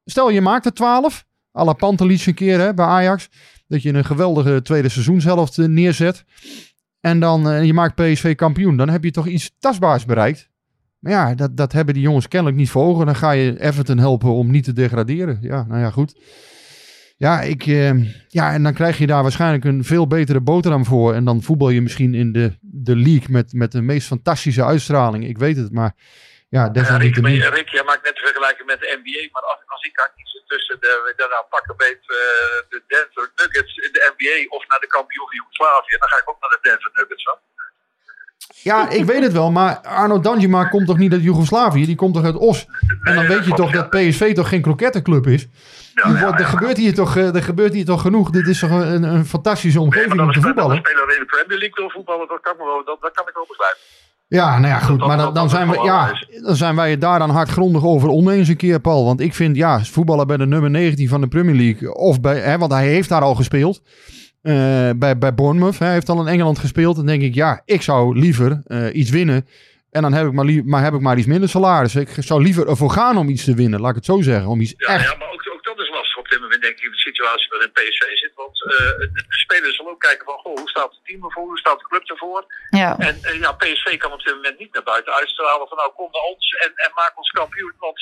Stel je maakt er 12, à la een keer hè, bij Ajax. Dat je een geweldige tweede seizoenshelft eh, neerzet. En dan eh, je maakt PSV kampioen. Dan heb je toch iets tastbaars bereikt. Maar ja, dat, dat hebben die jongens kennelijk niet voor ogen. Dan ga je Everton helpen om niet te degraderen. Ja, nou ja, goed. Ja, ik, eh, ja, en dan krijg je daar waarschijnlijk een veel betere boterham voor. En dan voetbal je misschien in de, de league met, met de meest fantastische uitstraling. Ik weet het, maar ja, Ja, Rick, desalniettemin. Rick, jij maakt net de vergelijking met de NBA, maar als, als ik ga kiezen tussen de, de nou, pakken beet eh, de Denver Nuggets in de NBA of naar de kampioen van Joegoslavië, dan ga ik ook naar de Denver Nuggets. Hoor. Ja, ik weet het wel, maar Arno Danjuma komt toch niet uit Joegoslavië? Die komt toch uit Os? En dan weet je toch dat PSV toch geen krokettenclub is? Er wordt- er, gebeurt hier toch, eh, er gebeurt hier toch genoeg? Dit is toch een, een fantastische omgeving om te Als voetballen? een speler in de Premier League wil voetballen, dat kan, wel, dat, dat kan ik wel begrijpen. Ja, nou ja, goed. Maar dan, dan, zijn we, ja, dan zijn wij het daar dan hardgrondig over oneens een keer, Paul. Want ik vind, ja, voetballen bij de nummer 19 van de Premier League. Of bij, hè, want hij heeft daar al gespeeld. eh, bij, bij Bournemouth. Hij heeft al in Engeland gespeeld. Dan denk ik, ja, ik zou liever eh, iets winnen. En dan heb ik maar, maar heb ik maar iets minder salaris. Ik zou liever ervoor gaan om iets te winnen. Laat ik het zo zeggen. Om iets Ja, echt... ja maar ook, ook dat is lastig op dit moment, denk ik, in de situatie waarin PSV zit. Want eh, de spelers zullen ook kijken van, goh, hoe staat het team ervoor? Hoe staat de club ervoor? Ja. En eh, ja, PSV kan op dit moment niet naar buiten uitstralen van, nou, kom naar ons en, en maak ons kampioen. Want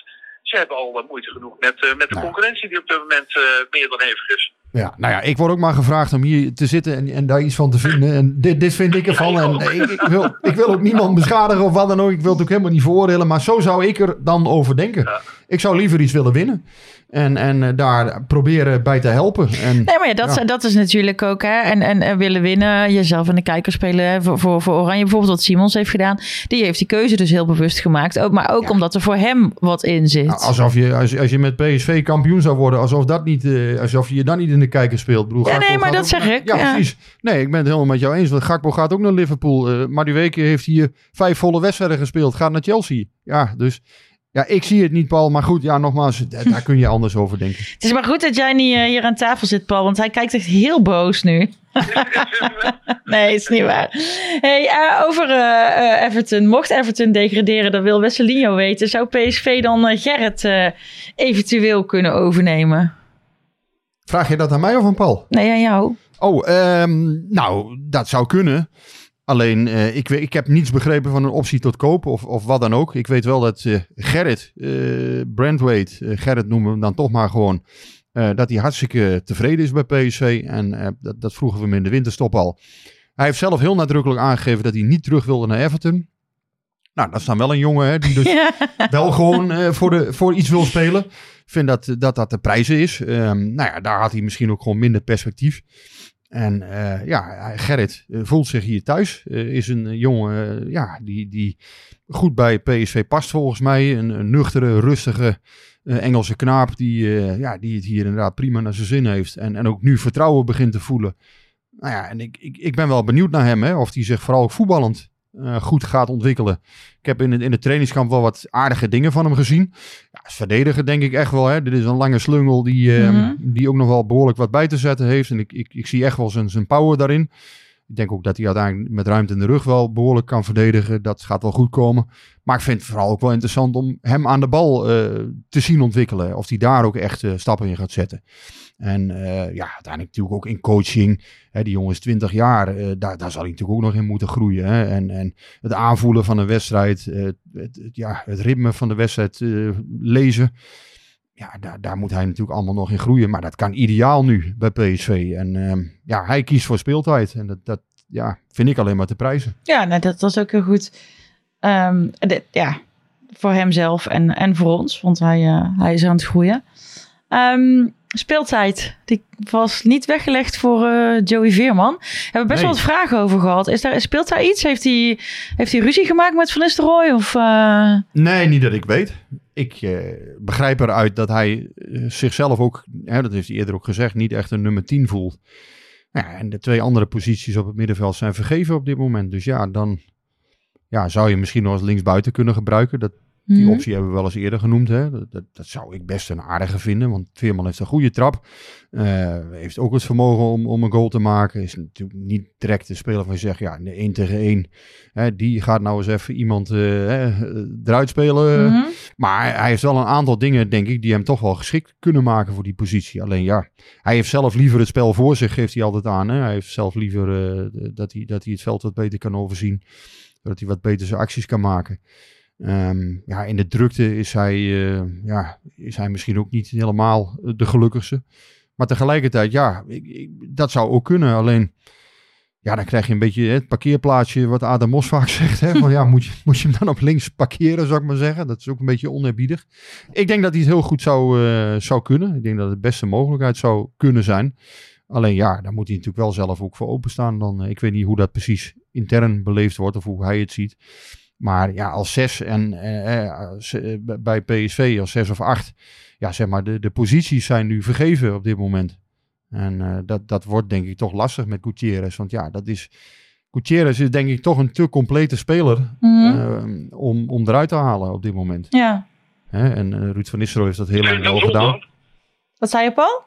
ze hebben al eh, moeite genoeg met, eh, met de concurrentie die op dit moment eh, meer dan hevig is. Ja, nou ja, ik word ook maar gevraagd om hier te zitten en, en daar iets van te vinden. En dit, dit vind ik ervan. En ik, ik, wil, ik wil ook niemand beschadigen of wat dan ook. Ik wil het ook helemaal niet veroordelen. Maar zo zou ik er dan over denken. Ik zou liever iets willen winnen. En, en eh, daar proberen bij te helpen. En, Nee, maar ja, dat, ja. dat is natuurlijk ook, hè. En, en, en willen winnen, jezelf en de kijker spelen voor, voor, voor Oranje. Bijvoorbeeld wat Simons heeft gedaan. Die heeft die keuze dus heel bewust gemaakt. Ook, maar ook omdat er voor hem wat in zit. Nou, alsof je, als, als je met PSV kampioen zou worden, alsof, dat niet, eh, alsof je je dan niet in de kijker speelt. Ja, Gakpo nee, maar dat zeg naar- ik, Ja, precies. Nee, ik ben het helemaal met jou eens. Want Gakpo gaat ook naar Liverpool. Eh maar die weken heeft hier vijf volle wedstrijden gespeeld. Gaat naar Chelsea. Ja, dus ja, ik zie het niet, Paul. Maar goed, ja, nogmaals, daar, kun je anders over denken. Het is maar goed dat jij niet eh, hier aan tafel zit, Paul. Want hij kijkt echt heel boos nu. nee, is niet waar. Hey, eh, over eh, Everton. Mocht Everton degraderen, dat wil Wesselinho weten. Zou PSV dan Gerrit eventueel kunnen overnemen? Vraag je dat aan mij of aan Paul? Nee, aan jou. Oh, ehm, nou, dat zou kunnen. Alleen, eh, ik, weet- ik heb niets begrepen van een optie tot koop of, of wat dan ook. Ik weet wel dat eh, Gerrit, eh Brandweight, Gerrit noemen we hem dan toch maar gewoon, dat hij hartstikke tevreden is bij PSV. En dat, dat vroegen we hem in de winterstop al. Hij heeft zelf heel nadrukkelijk aangegeven dat hij niet terug wilde naar Everton. Nou, dat is dan wel een jongen hè, die dus Ja. wel gewoon voor, de, voor iets wil spelen. Ik vind dat dat, dat de prijzen is. Ehm, nou ja, daar had hij misschien ook gewoon minder perspectief. En eh, ja, Gerrit eh, voelt zich hier thuis. Eh, is een jongen ja, die, die goed bij PSV past volgens mij. Een, nuchtere, rustige Engelse knaap die, ja, die het hier inderdaad prima naar zijn zin heeft. En, en ook nu vertrouwen begint te voelen. Nou ja, en ik, ik, ik ben wel benieuwd naar hem. Hè, of hij zich vooral ook voetballend eh, goed gaat ontwikkelen. Ik heb in het, in het trainingskamp wel wat aardige dingen van hem gezien. Ja, als verdediger denk ik echt wel. Hè. Dit is een lange slungel die, eh, Mhm. die ook nog wel behoorlijk wat bij te zetten heeft. En ik, ik, ik zie echt wel zijn, zijn power daarin. Ik denk ook dat hij uiteindelijk met ruimte in de rug wel behoorlijk kan verdedigen. Dat gaat wel goed komen. Maar ik vind het vooral ook wel interessant om hem aan de bal eh, te zien ontwikkelen. Of hij daar ook echt eh, stappen in gaat zetten. En eh, ja, uiteindelijk natuurlijk ook in coaching. Hè, die jongen is 20 jaar. eh, daar, daar zal hij natuurlijk ook nog in moeten groeien. Hè. En, en het aanvoelen van een wedstrijd. eh, het, ja, het ritme van de wedstrijd lezen. Ja, daar, daar moet hij natuurlijk allemaal nog in groeien. Maar dat kan ideaal nu bij PSV. En ja, hij kiest voor speeltijd. En dat, dat ja, vind ik alleen maar te prijzen. Ja, nou, dat was ook heel goed. Ehm, ja, voor hemzelf en, en voor ons, want hij, hij is aan het groeien. Ehm, speeltijd, die was niet weggelegd voor eh, Joey Veerman. Hebben we best Nee. wel wat vragen over gehad. Is daar, speelt daar iets? Heeft hij, heeft hij ruzie gemaakt met Van Nistelrooy? Of, eh, Nee, niet dat ik weet. ik eh, begrijp eruit dat hij zichzelf ook, hè, dat heeft hij eerder ook gezegd, niet echt een nummer 10 voelt. Nou Ja, en de twee andere posities op het middenveld zijn vergeven op dit moment. Dus ja, dan ja, zou je misschien nog als linksbuiten kunnen gebruiken. Dat, die Mhm. optie hebben we wel eens eerder genoemd. Hè? Dat, dat, dat zou ik best een aardige vinden. Want Veerman heeft een goede trap. Eh, heeft ook het vermogen om, om een goal te maken. Is natuurlijk niet direct de speler van je zegt, ja, de 1 tegen 1. Hè, die gaat nou eens even iemand hè, eruit spelen. Mhm. Maar hij heeft wel een aantal dingen, denk ik, die hem toch wel geschikt kunnen maken voor die positie. Alleen ja, hij heeft zelf liever het spel voor zich, geeft hij altijd aan. Hè? Hij heeft zelf liever eh, dat, hij, dat hij het veld wat beter kan overzien. Zodat hij wat beter zijn acties kan maken. Ehm, ja, in de drukte is hij, eh, ja, is hij misschien ook niet helemaal de gelukkigste. Maar tegelijkertijd, ja, ik, dat zou ook kunnen. Alleen, ja, dan krijg je een beetje het parkeerplaatsje wat Adam Mos vaak zegt. Hè? Van, ja, moet, je, moet je hem dan op links parkeren, zou ik maar zeggen. Dat is ook een beetje oneerbiedig. Ik denk dat hij het heel goed zou, eh, zou kunnen. Ik denk dat het de beste mogelijkheid zou kunnen zijn. Alleen ja, daar moet hij natuurlijk wel zelf ook voor openstaan. Dan, eh, ik weet niet hoe dat precies intern beleefd wordt of hoe hij het ziet. Maar ja, als zes en eh, eh, als, eh, bij PSV als zes of acht. Ja, zeg maar, de, de posities zijn nu vergeven op dit moment. En eh, dat, dat wordt denk ik toch lastig met Gutierrez. Want ja, dat is. Gutierrez is denk ik toch een te complete speler Mhm. eh, om, om eruit te halen op dit moment. Ja. Hè? En eh, Ruud van Nistelrooy heeft dat heel lang gedaan. Wat zei je, Paul?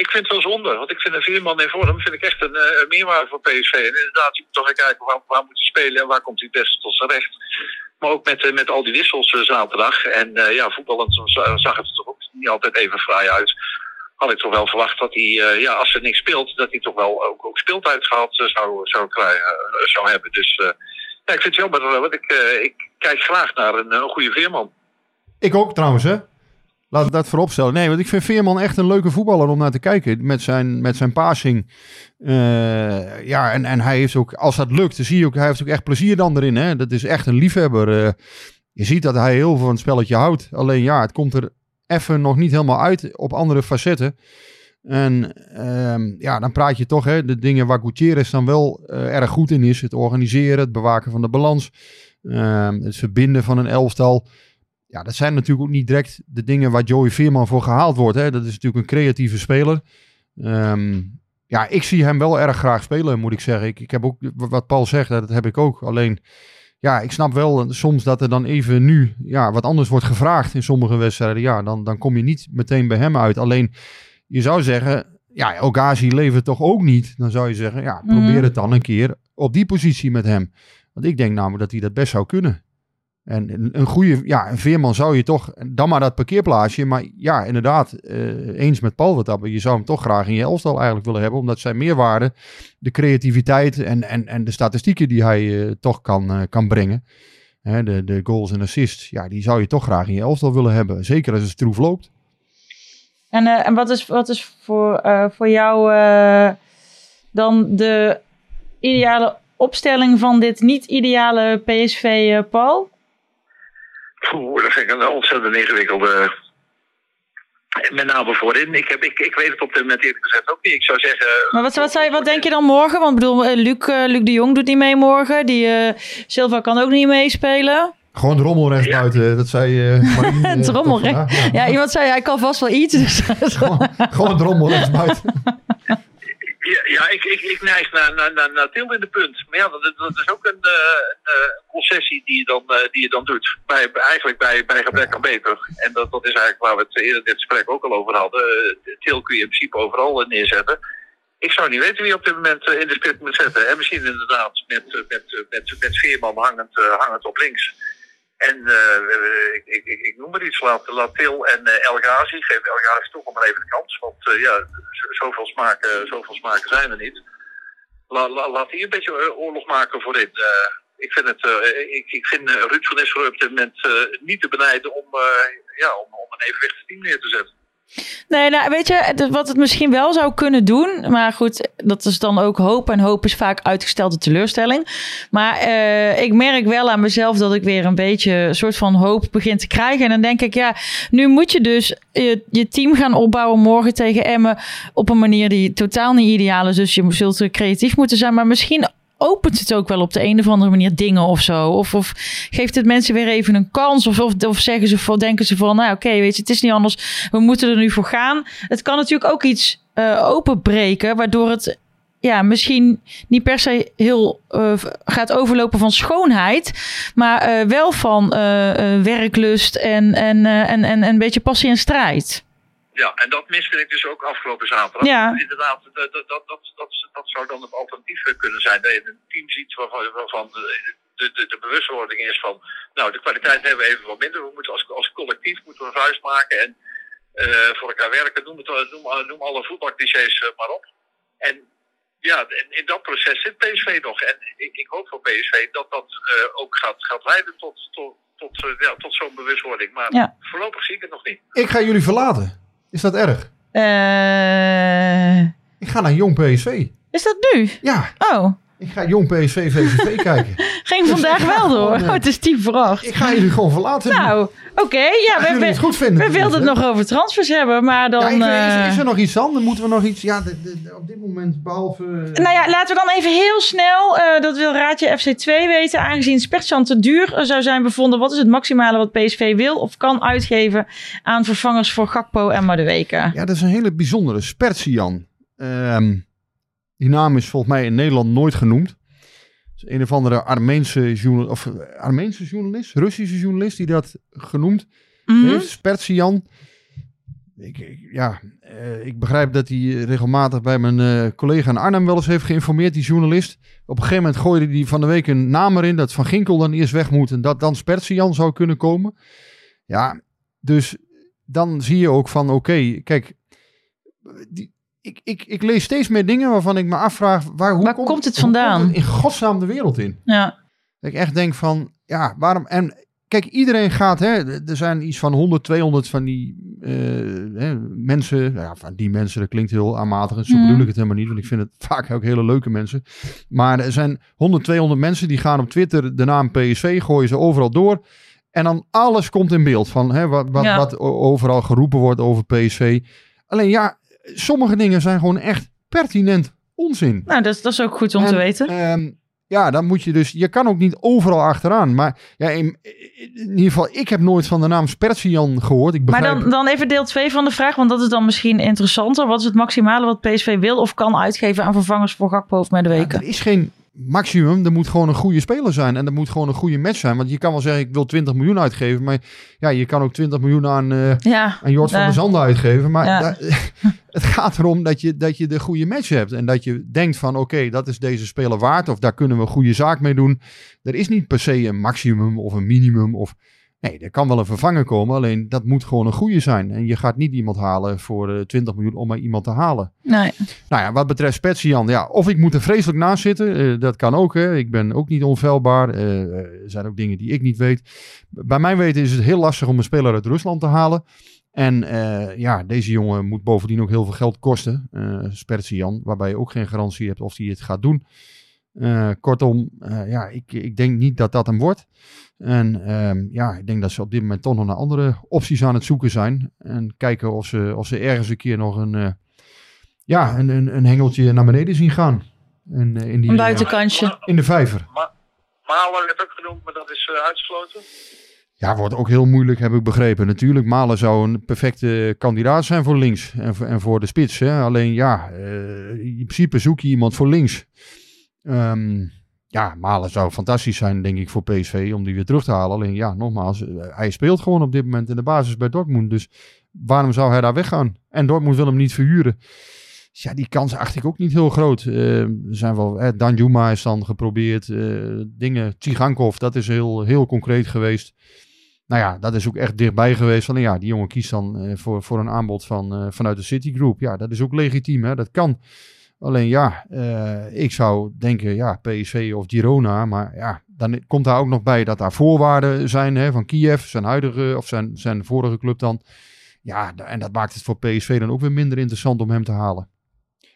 Ik vind het wel zonde, want ik vind een vierman in vorm vind ik echt een, eh, meerwaarde voor PSV. En inderdaad, je moet toch kijken waar, waar moet hij spelen en waar komt hij het beste tot zijn recht. Maar ook met, eh, met al die wissels eh, zaterdag. En ja, voetballend za- zag het er toch ook niet altijd even fraai uit. Had ik toch wel verwacht dat hij, ja, als er niks speelt, dat hij toch wel ook, ook speeltijd gehad eh, zou, zou, krijgen, zou hebben. Dus ja, ik vind het jammer, want ik, ik kijk graag naar een, een goede veerman. Ik ook trouwens, hè? Laat dat vooropstellen. Nee, want ik vind Veerman echt een leuke voetballer om naar te kijken. Met zijn, met zijn passing. Eh, ja, en, en hij heeft ook, als dat lukt, dan zie je ook, hij heeft ook echt plezier dan erin. Hè? Dat is echt een liefhebber. Eh, je ziet dat hij heel veel van het spelletje houdt. Alleen ja, het komt er even nog niet helemaal uit op andere facetten. En ehm, ja, dan praat je toch, hè, de dingen waar Gutierrez dan wel eh, erg goed in is. Het organiseren, het bewaken van de balans. ehm, het verbinden van een elftal. Ja, dat zijn natuurlijk ook niet direct de dingen waar Joey Veerman voor gehaald wordt. Hè. Dat is natuurlijk een creatieve speler. Ehm, ja, ik zie hem wel erg graag spelen, moet ik zeggen. Ik, ik heb ook, wat Paul zegt, dat heb ik ook. Alleen, ja, ik snap wel soms dat er dan even nu ja, wat anders wordt gevraagd in sommige wedstrijden. Ja, dan, dan kom je niet meteen bij hem uit. Alleen, je zou zeggen, ja, Ogazi levert toch ook niet. Dan zou je zeggen, ja, probeer Mhm. het dan een keer op die positie met hem. Want ik denk namelijk dat hij dat best zou kunnen. En een, goede, ja, een veerman zou je toch, dan maar dat parkeerplaatsje. Maar ja, inderdaad, eh, eens met Paul wat je zou hem toch graag in je elftal eigenlijk willen hebben. Omdat zijn meerwaarde, de creativiteit en, en, en de statistieken die hij eh, toch kan, eh, kan brengen. Hè, de, de goals en assists, ja, die zou je toch graag in je elftal willen hebben. Zeker als het stroef loopt. En, en wat is, wat is voor, voor jou dan de ideale opstelling van dit niet-ideale PSV, Paul? Oeh, dat vind ik een ontzettend ingewikkelde. Met name voorin. Ik, heb, ik, ik weet het op dit moment eerlijk gezegd ook niet. Ik zou zeggen. Maar wat, wat, zou je, wat denk je dan morgen? Want ik bedoel, eh, Luc, eh, Luc de Jong doet niet mee morgen. Die eh, Silva kan ook niet meespelen. Gewoon de rommel rechts buiten, dat zei uh, Marien, Het eh, rommel. Ja. Ja, iemand zei hij kan vast wel iets. Dus. Gewoon, gewoon de rommel rechts buiten. Ja, ik, ik, ik neig naar, naar, naar, naar Til in de punt. Maar ja, dat, dat is ook een, eh, een eh, concessie die je dan, eh, die je dan doet. Bij, eigenlijk bij, bij gebrek aan beter. En dat, dat is eigenlijk waar we het eerder dit gesprek ook al over hadden. Til kun je in principe overal neerzetten. Ik zou niet weten wie op dit moment in de split moet zetten. En misschien inderdaad met, met, met, met Veerman hangend, hangend op links. En eh, ik, ik, ik, noem maar iets, laat, laat Til en eh, El Ghazi, geef El Ghazi toch maar even de kans. Want eh, ja, zoveel smaken, zoveel smaken zijn er niet. La, la- laat die een beetje oorlog maken voorin. Ik vind, het, ik, ik vind Ruud van Nistelrooy op dit moment niet te benijden om, ja, om, om een evenwichtig team neer te zetten. Nee, nou weet je, wat het misschien wel zou kunnen doen. Maar goed, dat is dan ook hoop. En hoop is vaak uitgestelde teleurstelling. Maar eh, ik merk wel aan mezelf dat ik weer een beetje een soort van hoop begin te krijgen. En dan denk ik, ja, nu moet je dus je, je team gaan opbouwen morgen tegen Emmen. Op een manier die totaal niet ideaal is. Dus je zult creatief moeten zijn. Maar misschien opent het ook wel op de een of andere manier dingen of zo? Of, of geeft het mensen weer even een kans? Of, of, zeggen ze van, denken ze van, nou oké, weet je, het is niet anders. We moeten er nu voor gaan. Het kan natuurlijk ook iets eh, openbreken, waardoor het ja, misschien niet per se heel eh, gaat overlopen van schoonheid, maar eh, wel van werklust en, en, en, en, en een beetje passie en strijd. Ja, en dat miste ik dus ook afgelopen zaterdag. Ja. Inderdaad, dat, dat, dat, dat, dat, dat zou dan een alternatief kunnen zijn. Dat je een team ziet waarvan, waarvan de, de, de, de bewustwording is van... Nou, de kwaliteit hebben we even wat minder. We moeten als, als collectief moeten we vuist maken en eh, voor elkaar werken. Noem, het, noem, noem alle voetbalclichés eh, maar op. En ja, in, in dat proces zit PSV nog. En ik, ik hoop voor PSV dat dat eh, ook gaat, gaat leiden tot, tot, tot, eh, ja, tot zo'n bewustwording. Maar Ja. voorlopig zie ik het nog niet. Ik ga jullie verlaten. Is dat erg? Eh, Ik ga naar Jong PSV. is dat nu? Ja, Oh, ik ga Jong PSV VVV kijken. ging vandaag wel door. Ja. Oh, het is tien voor acht. Ik ga jullie gewoon verlaten. Nou, oké. ja, we, jullie het we, goed vinden. we wilden het nog over transfers hebben, maar dan... Ja, ik weet- is, eh, is er nog iets dan? Dan moeten we nog iets... Ja, de- de- de- op dit moment behalve... Nou ja, laten we dan even heel snel, eh, dat wil Raadje FC2 weten. Aangezien Spertjan te duur eh, zou zijn bevonden, wat is het maximale wat PSV wil of kan uitgeven aan vervangers voor Gakpo en Madueke? Ja, dat is een hele bijzondere. Spertsian. Ehm die naam is volgens mij in Nederland nooit genoemd. Is een of andere Armeense, journal, of eh, Armeense journalist, Russische journalist die dat genoemd Mhm. heeft. Spertsian. Ik, ik- ja, eh, ik begrijp dat hij regelmatig bij mijn eh, collega in Arnhem wel eens heeft geïnformeerd, die journalist. Op een gegeven moment gooide hij van de week een naam erin dat Van Ginkel dan eerst weg moet en dat dan Spertsian zou kunnen komen. Ja, dus dan zie je ook van oké, kijk, die, ik, ik, ik lees steeds meer dingen waarvan ik me afvraag, waar, hoe Waar komt het vandaan? komt het in godsnaam de wereld in? Ja, Dat ik echt denk van, ja, waarom... En kijk, iedereen gaat, hè, er zijn iets van 100, 200 van die eh, hè, mensen, ja, van die mensen, dat klinkt heel aanmatig en zo Mhm. bedoel ik het helemaal niet, want ik vind het vaak ook hele leuke mensen. Maar er zijn 100, 200 mensen die gaan op Twitter de naam PSV, gooien ze overal door. En dan alles komt in beeld van hè, wat, wat, Ja. wat overal geroepen wordt over PSV. Alleen ja, sommige dingen zijn gewoon echt pertinent onzin. nou dat, is- dat is ook goed om te En, weten. ehm, ja, dan moet je dus... Je kan ook niet overal achteraan. Maar ja, in, in ieder geval, ik heb nooit van de naam Spertsian gehoord. Ik Maar begrijp, dan, dan even deel 2 van de vraag, want dat is dan misschien interessanter. Wat is het maximale wat PSV wil of kan uitgeven aan vervangers voor Gakpo of Ja, Madueke? er is geen maximum. Er moet gewoon een goede speler zijn. En er moet gewoon een goede match zijn. Want je kan wel zeggen, ik wil 20 miljoen uitgeven. Maar ja, je kan ook 20 miljoen aan... Ja, aan Jort van der Zanden uitgeven. Maar Ja. da- het gaat erom dat je, dat je de goede match hebt. En dat je denkt van oké, dat is deze speler waard. Of daar kunnen we een goede zaak mee doen. Er is niet per se een maximum of een minimum. Of, nee, er kan wel een vervanger komen. Alleen dat moet gewoon een goede zijn. En je gaat niet iemand halen voor eh, 20 miljoen om maar iemand te halen. nee. Nou ja, wat betreft Spetsian, ja, of ik moet er vreselijk naast zitten, eh, dat kan ook. Hè. Ik ben ook niet onfeilbaar. Eh, eh, er zijn ook dingen die ik niet weet. Bij mijn weten is het heel lastig om een speler uit Rusland te halen. En eh, ja, deze jongen moet bovendien ook heel veel geld kosten, eh Spetsian, waarbij je ook geen garantie hebt of hij het gaat doen. Eh, kortom, eh, ja, ik, ik denk niet dat dat hem wordt. En ehm, ja, ik denk dat ze op dit moment toch nog naar andere opties aan het zoeken zijn. En kijken of ze, of ze ergens een keer nog een, eh, ja, een, een, een hengeltje naar beneden zien gaan. En, in, die, Een buitenkantje. in de vijver. Malen werd ook genoemd, maar dat is uitgesloten. Ja, wordt ook heel moeilijk, heb ik begrepen. Natuurlijk, Malen zou een perfecte kandidaat zijn voor links en voor, en voor de spits. Hè. Alleen ja, eh, in principe zoek je iemand voor links. Ehm, ja, Malen zou fantastisch zijn, denk ik, voor PSV om die weer terug te halen. Alleen ja, nogmaals, eh, hij speelt gewoon op dit moment in de basis bij Dortmund. Dus waarom zou hij daar weggaan? En Dortmund wil hem niet verhuren. Dus ja, die kans acht ik ook niet heel groot. Er zijn wel, Danjuma is dan geprobeerd. eh, dingen, Tsigankov, dat is heel, heel concreet geweest. Nou ja, dat is ook echt dichtbij geweest. Alleen ja, die jongen kiest dan voor, voor een aanbod van, vanuit de Citigroup. Ja, dat is ook legitiem, hè? dat kan. Alleen ja, eh, ik zou denken, ja, PSV of Girona. Maar ja, dan komt daar ook nog bij dat daar voorwaarden zijn hè, van Kiev, zijn huidige of zijn, zijn vorige club dan. Ja, en dat maakt het voor PSV dan ook weer minder interessant om hem te halen.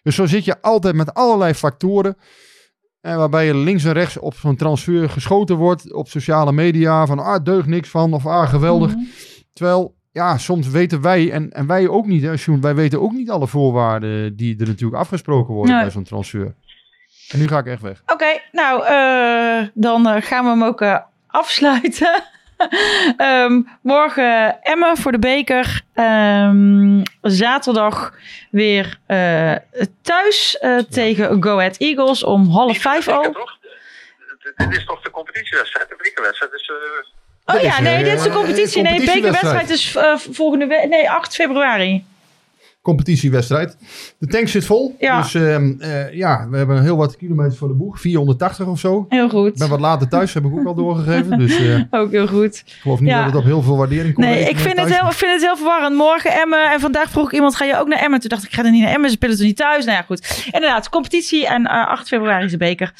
Dus zo zit je altijd met allerlei factoren. En waarbij je links en rechts op zo'n transfer geschoten wordt op sociale media. Van ah, deugt niks van of ah, geweldig. Mhm. Terwijl, ja, soms weten wij en, en wij ook niet. Hè, Sjoerd, wij weten ook niet alle voorwaarden die er natuurlijk afgesproken worden Nee. bij zo'n transfer. En nu ga ik echt weg. Oké, nou, eh, dan eh, gaan we hem ook eh, afsluiten. Ehm, morgen Emmen voor de beker. Ehm, zaterdag weer eh, thuis eh, tegen Go Ahead Eagles om half vijf al. Toch? Dit- Dit is toch de competitiewedstrijd, de bekerwedstrijd. Dus, eh, Oh ja, nee, eh, dit is de competitie. Nee, bekerwedstrijd is eh, volgende week. Nee, 8 februari. Competitiewedstrijd. De tank zit vol. Ja. Dus ehm, eh, ja, we hebben heel wat kilometers voor de boeg. 480 of zo. Heel Ik goed. ben wat later thuis, heb ik ook al doorgegeven. Dus ik Ook heel goed. geloof niet Ja. dat het op heel veel waardering komt. Nee, ik vind, het heel, ik vind het heel verwarrend. Morgen Emmen en vandaag vroeg ik iemand, ga je ook naar Emmen? Toen dacht ik, ik ga er niet naar Emmen, ze spelen toch niet thuis? Nou ja, goed. Inderdaad, competitie en eh, 8 februari is de beker.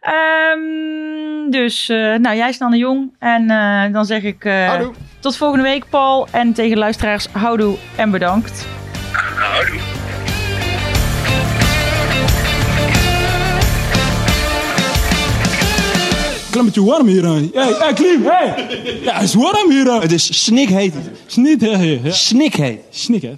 Ehm, dus, eh, nou, jij is dan de jong. En eh, dan zeg ik eh, Houdoe. tot volgende week, Paul. En tegen luisteraars, houdoe en bedankt. Klimmetje warm hier aan. Hey, hey, Klim, hey! Ja, het is warm hier aan. Het is snikheet. Snik, hè? Ja. Snikheet. Snik, hè?